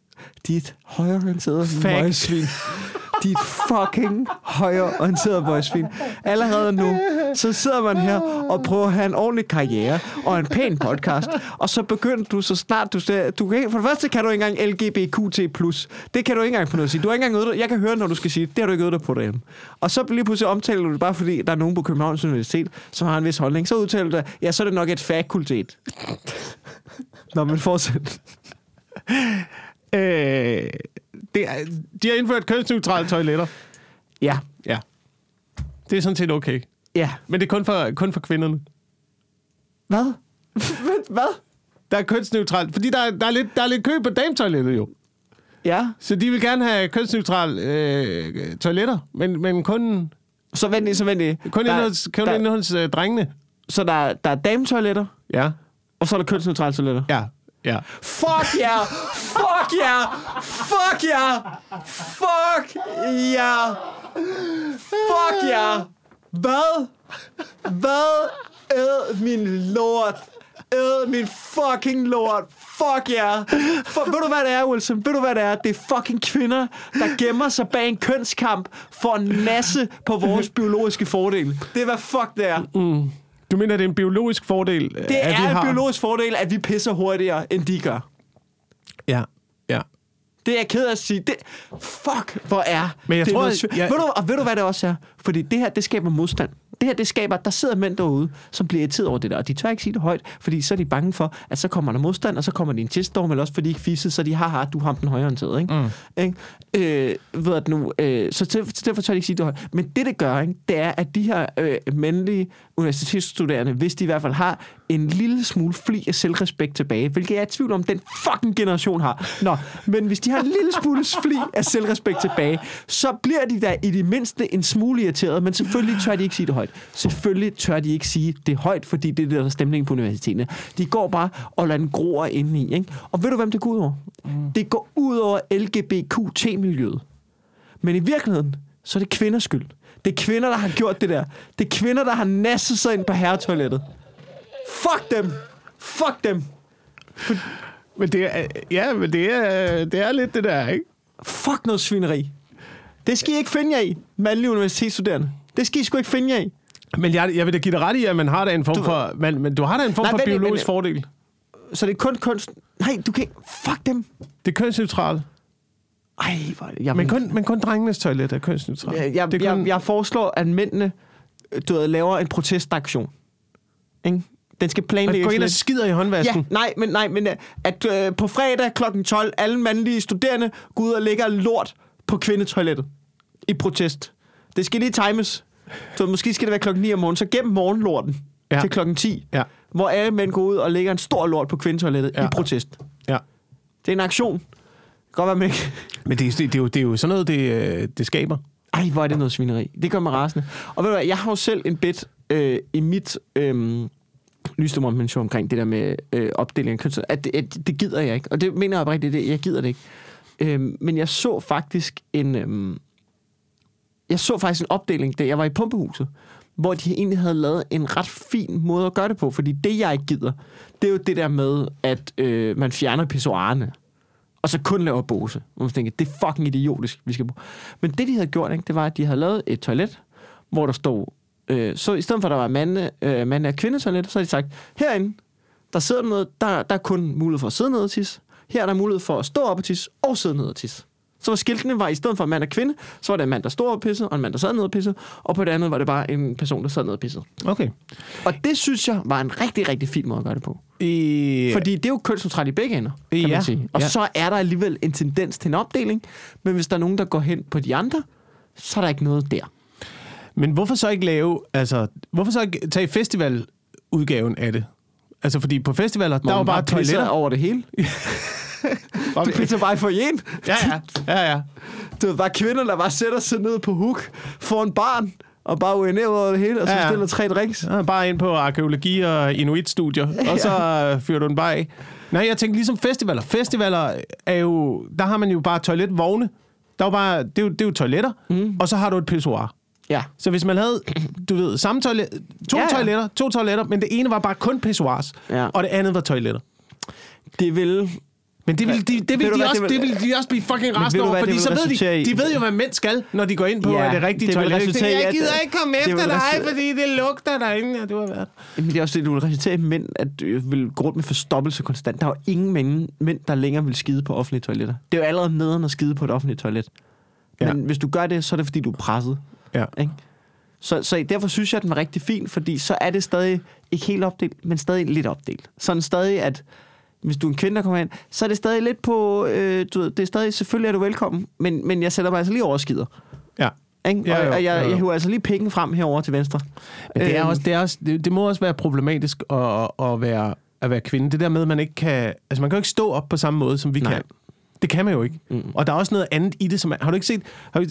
Dit højreorienterede møgsvin. Dit fucking højreorienterede møgsvin. Allerede nu, så sidder man her og prøver at have en ordentlig karriere og en pæn podcast, og så begynder du så snart, du du kan, for det første kan du ikke engang LGBTQ+. Det kan du ikke engang få noget at sige. Du har ikke engang øvet dig. Jeg kan høre, når du skal sige det. Det har du ikke øvet dig på derhjemme. Og så lige pludselig omtaler du det bare, fordi der er nogen på Københavns Universitet, som har en vis holdning. Så udtaler du dig, ja, så er det nok et fakultet. Nå, men fortsæt. Øh, det er, de har indført kønsneutrale toiletter. Ja, Ja. Det er sådan set okay. ja. Men det er kun for, kun for kvinderne. Hvad? Hvad? Der er kønsneutralt, fordi der er, der er, lidt, der er lidt kø på dametoilettet jo. Ja. Så de vil gerne have kønsneutrale øh, toiletter, men, men kun, Så vent lige, så vent lige. kun hos, kun der, hos øh, drengene. Så der, der er dametoiletter, Ja. og så er der kønsneutrale toiletter. Ja. Ja. Fuck ja! Yeah! Fuck ja! Yeah! Fuck ja! Yeah! Fuck ja! Fuck ja! Hvad? Hvad? Æd min lort! Æd min fucking lort! Fuck ja! Yeah. For, ved du hvad det er, Wilson? Ved du hvad det er? Det er fucking kvinder, der gemmer sig bag en kønskamp for at nasse på vores biologiske fordel. Det er hvad fuck det er. Du mener, det er en biologisk fordel, Det at er vi en har... biologisk fordel, at vi pisser hurtigere, end de gør. Ja, ja. Det er jeg ked af at sige. Det, fuck, hvor er Men jeg det tror, noget svæ- jeg- ved du, Og ved du, hvad det også er? Fordi det her, det skaber modstand. Det her, det skaber, der sidder mænd derude, som bliver irriteret over det der, og de tør ikke sige det højt, fordi så er de bange for, at så kommer der modstand, og så kommer de en tilstorm, eller også fordi de ikke fissede, så de har, har du ham den højreorienterede, ikke? Mm. ikke? Øh, ved at nu, øh, så, til, så derfor tør de ikke sige det højt. Men det, det gør, ikke, det er, at de her øh, mandlige universitetsstuderende, hvis de i hvert fald har en lille smule fli af selvrespekt tilbage, hvilket jeg er i tvivl om, den fucking generation har. Nå, men hvis de har en lille smule fli af selvrespekt tilbage, så bliver de der i det mindste en smule irriteret, men selvfølgelig tør de ikke sige det højt. Selvfølgelig tør de ikke sige det højt, fordi det er det, der er stemningen på universiteterne. De går bare og lader den gro inde i. Ikke? Og ved du, hvem det går ud over? Mm. Det går ud over LGBTQ-miljøet. Men i virkeligheden, så er det kvinders skyld. Det er kvinder, der har gjort det der. Det er kvinder, der har nasset sig ind på herretoilettet. Fuck dem! Fuck dem! Men det er, ja, men det er, det er lidt det der, ikke? Fuck noget svineri. Det skal I ikke finde jer i, mandlige universitetsstuderende. Det skal I sgu ikke finde jer i. Men jeg, jeg vil da give dig ret i, at man har da en form Du- for... Man, men du har da en form Nej, for biologisk vent fordel. Så det er kun kunst... Nej, du kan ikke... Fuck dem! Det er kønsneutralt. Ej, hvor. Jeg, Men kun, men kun drengenes toilet er kønsneutralt. jeg, jeg, det kun, jeg, jeg foreslår, at mændene du ved, laver en protestaktion. Ikke? Den skal planlægges gå ind og skider i håndvasken. Ja, nej, men, nej, men øh, at øh, på fredag kl. 12, alle mandlige studerende går ud og lægger lort på kvindetoilettet i protest. Det skal lige times. Så måske skal det være klokken 9 om morgenen, så gem morgenlorten Ja. til klokken 10, Ja. hvor alle mænd går ud og lægger en stor lort på kvindetoilettet ja. i protest. ja. Det er en aktion. Godt være, man ikke... Men det, er- det, det, er jo, det er jo sådan noget, det, øh, det skaber. Ej, hvor er det noget svineri. Det gør mig rasende. Og ved du hvad, jeg har jo selv en bit øh, i mit øh, lystemormention omkring det der med øh, opdeling af kønsroller, at, det- at det gider jeg ikke. Og det mener jeg oprigtigt, det, jeg gider det ikke. Øh, men jeg så faktisk en... Øh, jeg så faktisk en opdeling, da jeg var i pumpehuset, hvor de egentlig havde lavet en ret fin måde at gøre det på. Fordi det, jeg ikke gider, det er jo det der med, at øh, man fjerner pissoirerne og så kun laver Bose. Og man tænker, det er fucking idiotisk, vi skal bruge. Men det, de havde gjort, ikke, det var, at de havde lavet et toilet, hvor der stod, øh, så i stedet for, at der var mande, øh, mande og kvindetoilet, så har de sagt, herinde, der sidder noget, der, der er kun mulighed for at sidde ned og tisse. Her er der mulighed for at stå op og tisse, og sidde ned og tisse. Så var skiltene var i stedet for mand og kvinde, så var der en mand, der stod og pissede, og en mand, der sad ned og pissede, og på det andet var det bare en person, der sad ned og pissede. Okay. Og det synes jeg var en rigtig, rigtig fin måde at gøre det på. I, Fordi det er jo kønsneutralt i begge ender, kan Ja, man sige. Og ja. så er der alligevel en tendens til en opdeling, men hvis der er nogen, der går hen på de andre, så er der ikke noget der. Men hvorfor så ikke lave, altså, hvorfor så ikke tage festivaludgaven af det? Altså, fordi på festivaler, der er jo bare toiletter. over det hele. Du pisser bare for en. Ja, ja, ja, ja. Du ved, bare kvinder, der bare sætter sig ned på hook, får en barn, og bare urinerer over det hele, og så Ja, ja. stiller tre drinks. Ja, bare ind på arkeologi og inuit-studier, og så øh, fyrer du den bare af. Nej, jeg tænker ligesom festivaler. Festivaler er jo, der har man jo bare toiletvogne. Der er jo bare, det er jo, det er jo toiletter, mm. og så har du et pissoir. Ja. Så hvis man havde, du ved, samme toilet, to Ja, ja, toiletter, to toiletter, men det ene var bare kun pissoirs, Ja. og det andet var toiletter. Det vil... Men det vil, de, det vil, du de, hvad, også, det det vil- vil de også blive fucking rasende over, fordi så vil ved de, de ved jo, hvad mænd skal, når de går ind på Ja, det rigtige det vil toilet. jeg at- gider ikke komme efter vil dig, resultere- fordi det lugter derinde. Ja, det var værd. Men det er også det, du vil resultere i mænd, at du vil gå rundt med forstoppelse konstant. Der er jo ingen mænd, mænd, der længere vil skide på offentlige toiletter. Det er jo allerede nederen at skide på et offentligt toilet. Men Ja. hvis du gør det, så er det, fordi du er presset. Ja. Ikke? Så, så derfor synes jeg, at den var rigtig fin, fordi så er det stadig ikke helt opdelt, men stadig lidt opdelt. Sådan stadig, at hvis du er en kvinde, der kommer ind, så er det stadig lidt på, øh, du ved, det er stadig, selvfølgelig er du velkommen, men, men jeg sætter mig altså lige over skider. Ja. Ikke? Ja, og, jo, og jeg, jo, jo. jeg hiver altså lige penge frem herover til venstre. Men det, er Øhm, også, det, er også, det, det må også være problematisk at, at, være, at være kvinde. Det der med, at man ikke kan... Altså, man kan jo ikke stå op på samme måde, som vi Nej. kan. Det kan man jo ikke. Mm. Og der er også noget andet i det, som er... Har du ikke set... Har du,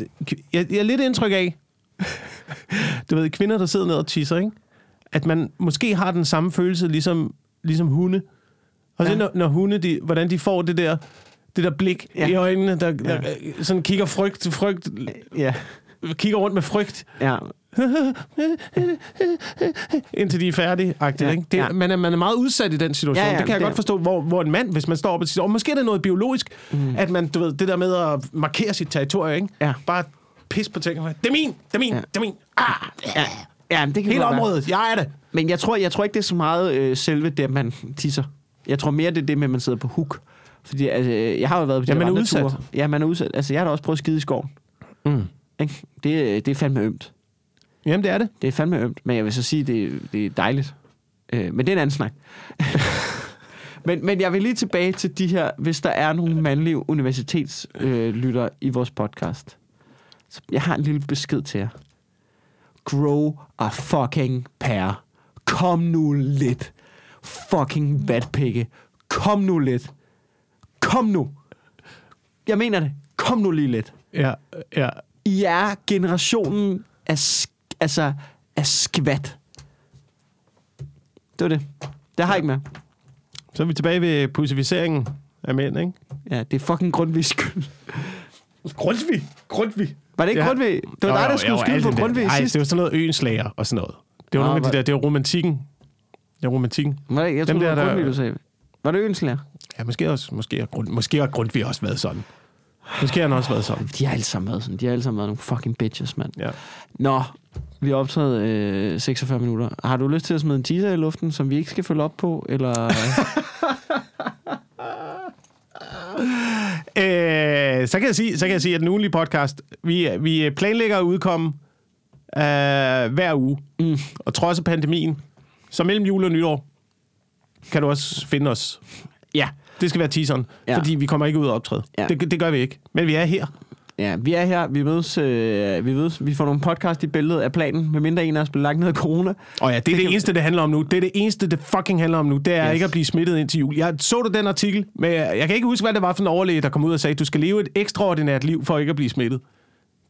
jeg, jeg er lidt indtryk af... du ved, kvinder, der sidder ned og tisser, ikke? At man måske har den samme følelse, ligesom, ligesom hunde. Og så Ja. når, når hunde, de, hvordan de får det der, det der blik Ja. ja. i øjnene, der, der sådan kigger frygt, frygt, Ja, kigger rundt med frygt, ja. indtil de er færdige. Ja, Ja, ikke? Det, ja. man, er, man er meget udsat i den situation. Ja, Ja, ja, ja, det kan jeg det godt forstå, hvor, hvor en mand, hvis man står op og siger, og måske er det noget biologisk, mm. at man, du ved, det der med at markere sit territorium, ikke? Ja. bare pis på tingene. Det er min, det er min, Ja. det er min. Ah, Ja, ja men det kan hele godt være. området, jeg er det. Men jeg tror, jeg tror ikke, det er så meget øh, selve det, at man tisser. Jeg tror mere, det er det med, at man sidder på hook. Fordi altså, jeg har jo været på de Ja, man er udsat. ture. Ja, man er udsat. Altså, jeg har da også prøvet at skide i skoven. Mm. Ikke? Det, det er fandme ømt. Jamen, det er det. Det er fandme ømt, men jeg vil så sige, det, det er dejligt. Øh, men det er en anden snak. men, men jeg vil lige tilbage til de her, hvis der er nogle mandlige universitetslytter øh, lytter i vores podcast. Så jeg har en lille besked til jer. Grow a fucking pair. Kom nu lidt. Fucking vatpikke. Kom nu lidt. Kom nu. Jeg mener det. Kom nu lige lidt. Ja, ja. I er generationen af, sk- altså, af skvat. Det var det. Det har jeg ikke med. Så er vi tilbage ved pussificeringen af mænd, ikke? Ja, det er fucking Grundtvigs skyld. Grundtvig. Grundtvig. Var det ikke Ja. Grundtvig? Det var dig, der skulle skylde på Grundtvig Nej, sidst. det var sådan noget øenslager og sådan noget. Det var Nå, nogle af de der, det var romantikken. Det var romantikken. Var det, jeg Dem tror, det var der- Grundtvig, du sagde. Var det Ønslæger? Ja, måske også, måske har, Grund, måske har Grundtvig også været sådan. Måske har han også været sådan. De har alle sammen været sådan. De har alle sammen været nogle fucking bitches, mand. Ja. Nå, vi har optaget øh, 46 minutter. Har du lyst til at smide en teaser i luften, som vi ikke skal følge op på? Eller... Øh, så, kan jeg sige, så kan jeg sige, at den ugenlige podcast, vi, vi planlægger at udkomme øh, hver uge. Mm. Og trods af pandemien, så mellem jul og nytår, kan du også finde os. ja. Det skal være teaseren, Ja. fordi vi kommer ikke ud og optræde. Ja. Det, det gør vi ikke. Men vi er her. Ja, vi er her, vi mødes, øh, vi mødes, vi får nogle podcast i billedet af planen, medmindre en af os bliver lagt ned af corona. Og ja, det er det, det eneste, det handler om nu. Det er det eneste, det fucking handler om nu. Det er Yes. ikke at blive smittet ind til jul. Jeg så du den artikel, men jeg, kan ikke huske, hvad det var for en overlæge, der kom ud og sagde, at du skal leve et ekstraordinært liv for ikke at blive smittet.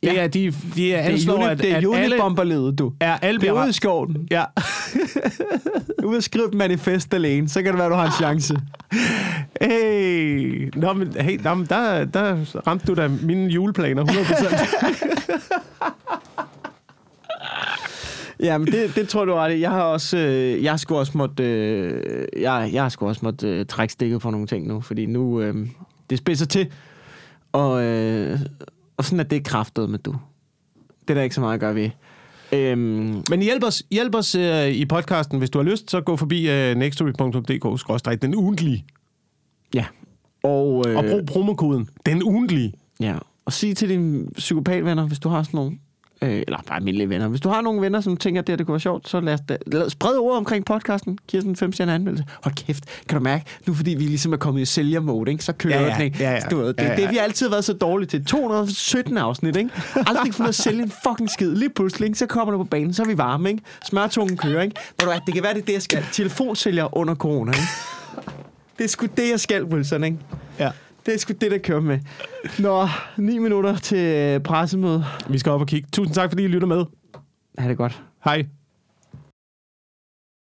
Det Ja. er, de, de er Det anslår, er, uni, at, det er at alle, unibomberledet, du. er alle Det bliver er ude i skoven. Ja. Ude at skrive et manifest alene, så kan det være, du har en chance. Hey, nå, men, hey, nå, men der, der ramte du da mine juleplaner 100%. Ja, men det, det tror du ret. Jeg har også, øh, jeg sgu også måtte, øh, jeg, jeg har sgu også måtte øh, trække stikket på nogle ting nu, fordi nu, øh, det spidser til, og, øh, og sådan er det kraftet med du. Det er der ikke så meget at gøre ved. Øhm, Men hjælp os, hjælp os uh, i podcasten. Hvis du har lyst, så gå forbi uh, nextory.dk den ugentlige. ja. Og, øh, Og brug promokoden den ugentlige. Ja, og sig til dine psykopatvenner, hvis du har sådan nogle, øh, eller bare almindelige venner. Hvis du har nogle venner, som tænker, at det, her, det kunne være sjovt, så lad, os da, lad os sprede ordet omkring podcasten. Giv os en 5 stjerne anmeldelse. Hold kæft, kan du mærke, nu fordi vi ligesom er kommet i sælgermode, ikke, så kører Ja, ja, ja, ja, ja. Du ved, det, Ja, ja. det, vi har altid været så dårlige til. 217 afsnit, ikke? Aldrig fundet at sælge en fucking skid. Lige pludselig, ikke? så kommer du på banen, så er vi varme, ikke? Smørtungen kører, ikke? Ved du hvad, det kan være, det er det, jeg skal. Telefonsælger under corona, ikke? Det er sgu det, jeg skal, Wilson, ikke? Ja. Det er sgu det, der kører med. Nå, 9 minutter til øh, pressemøde. Vi skal op og kigge. Tusind tak, fordi I lytter med. Ha' det godt. Hej.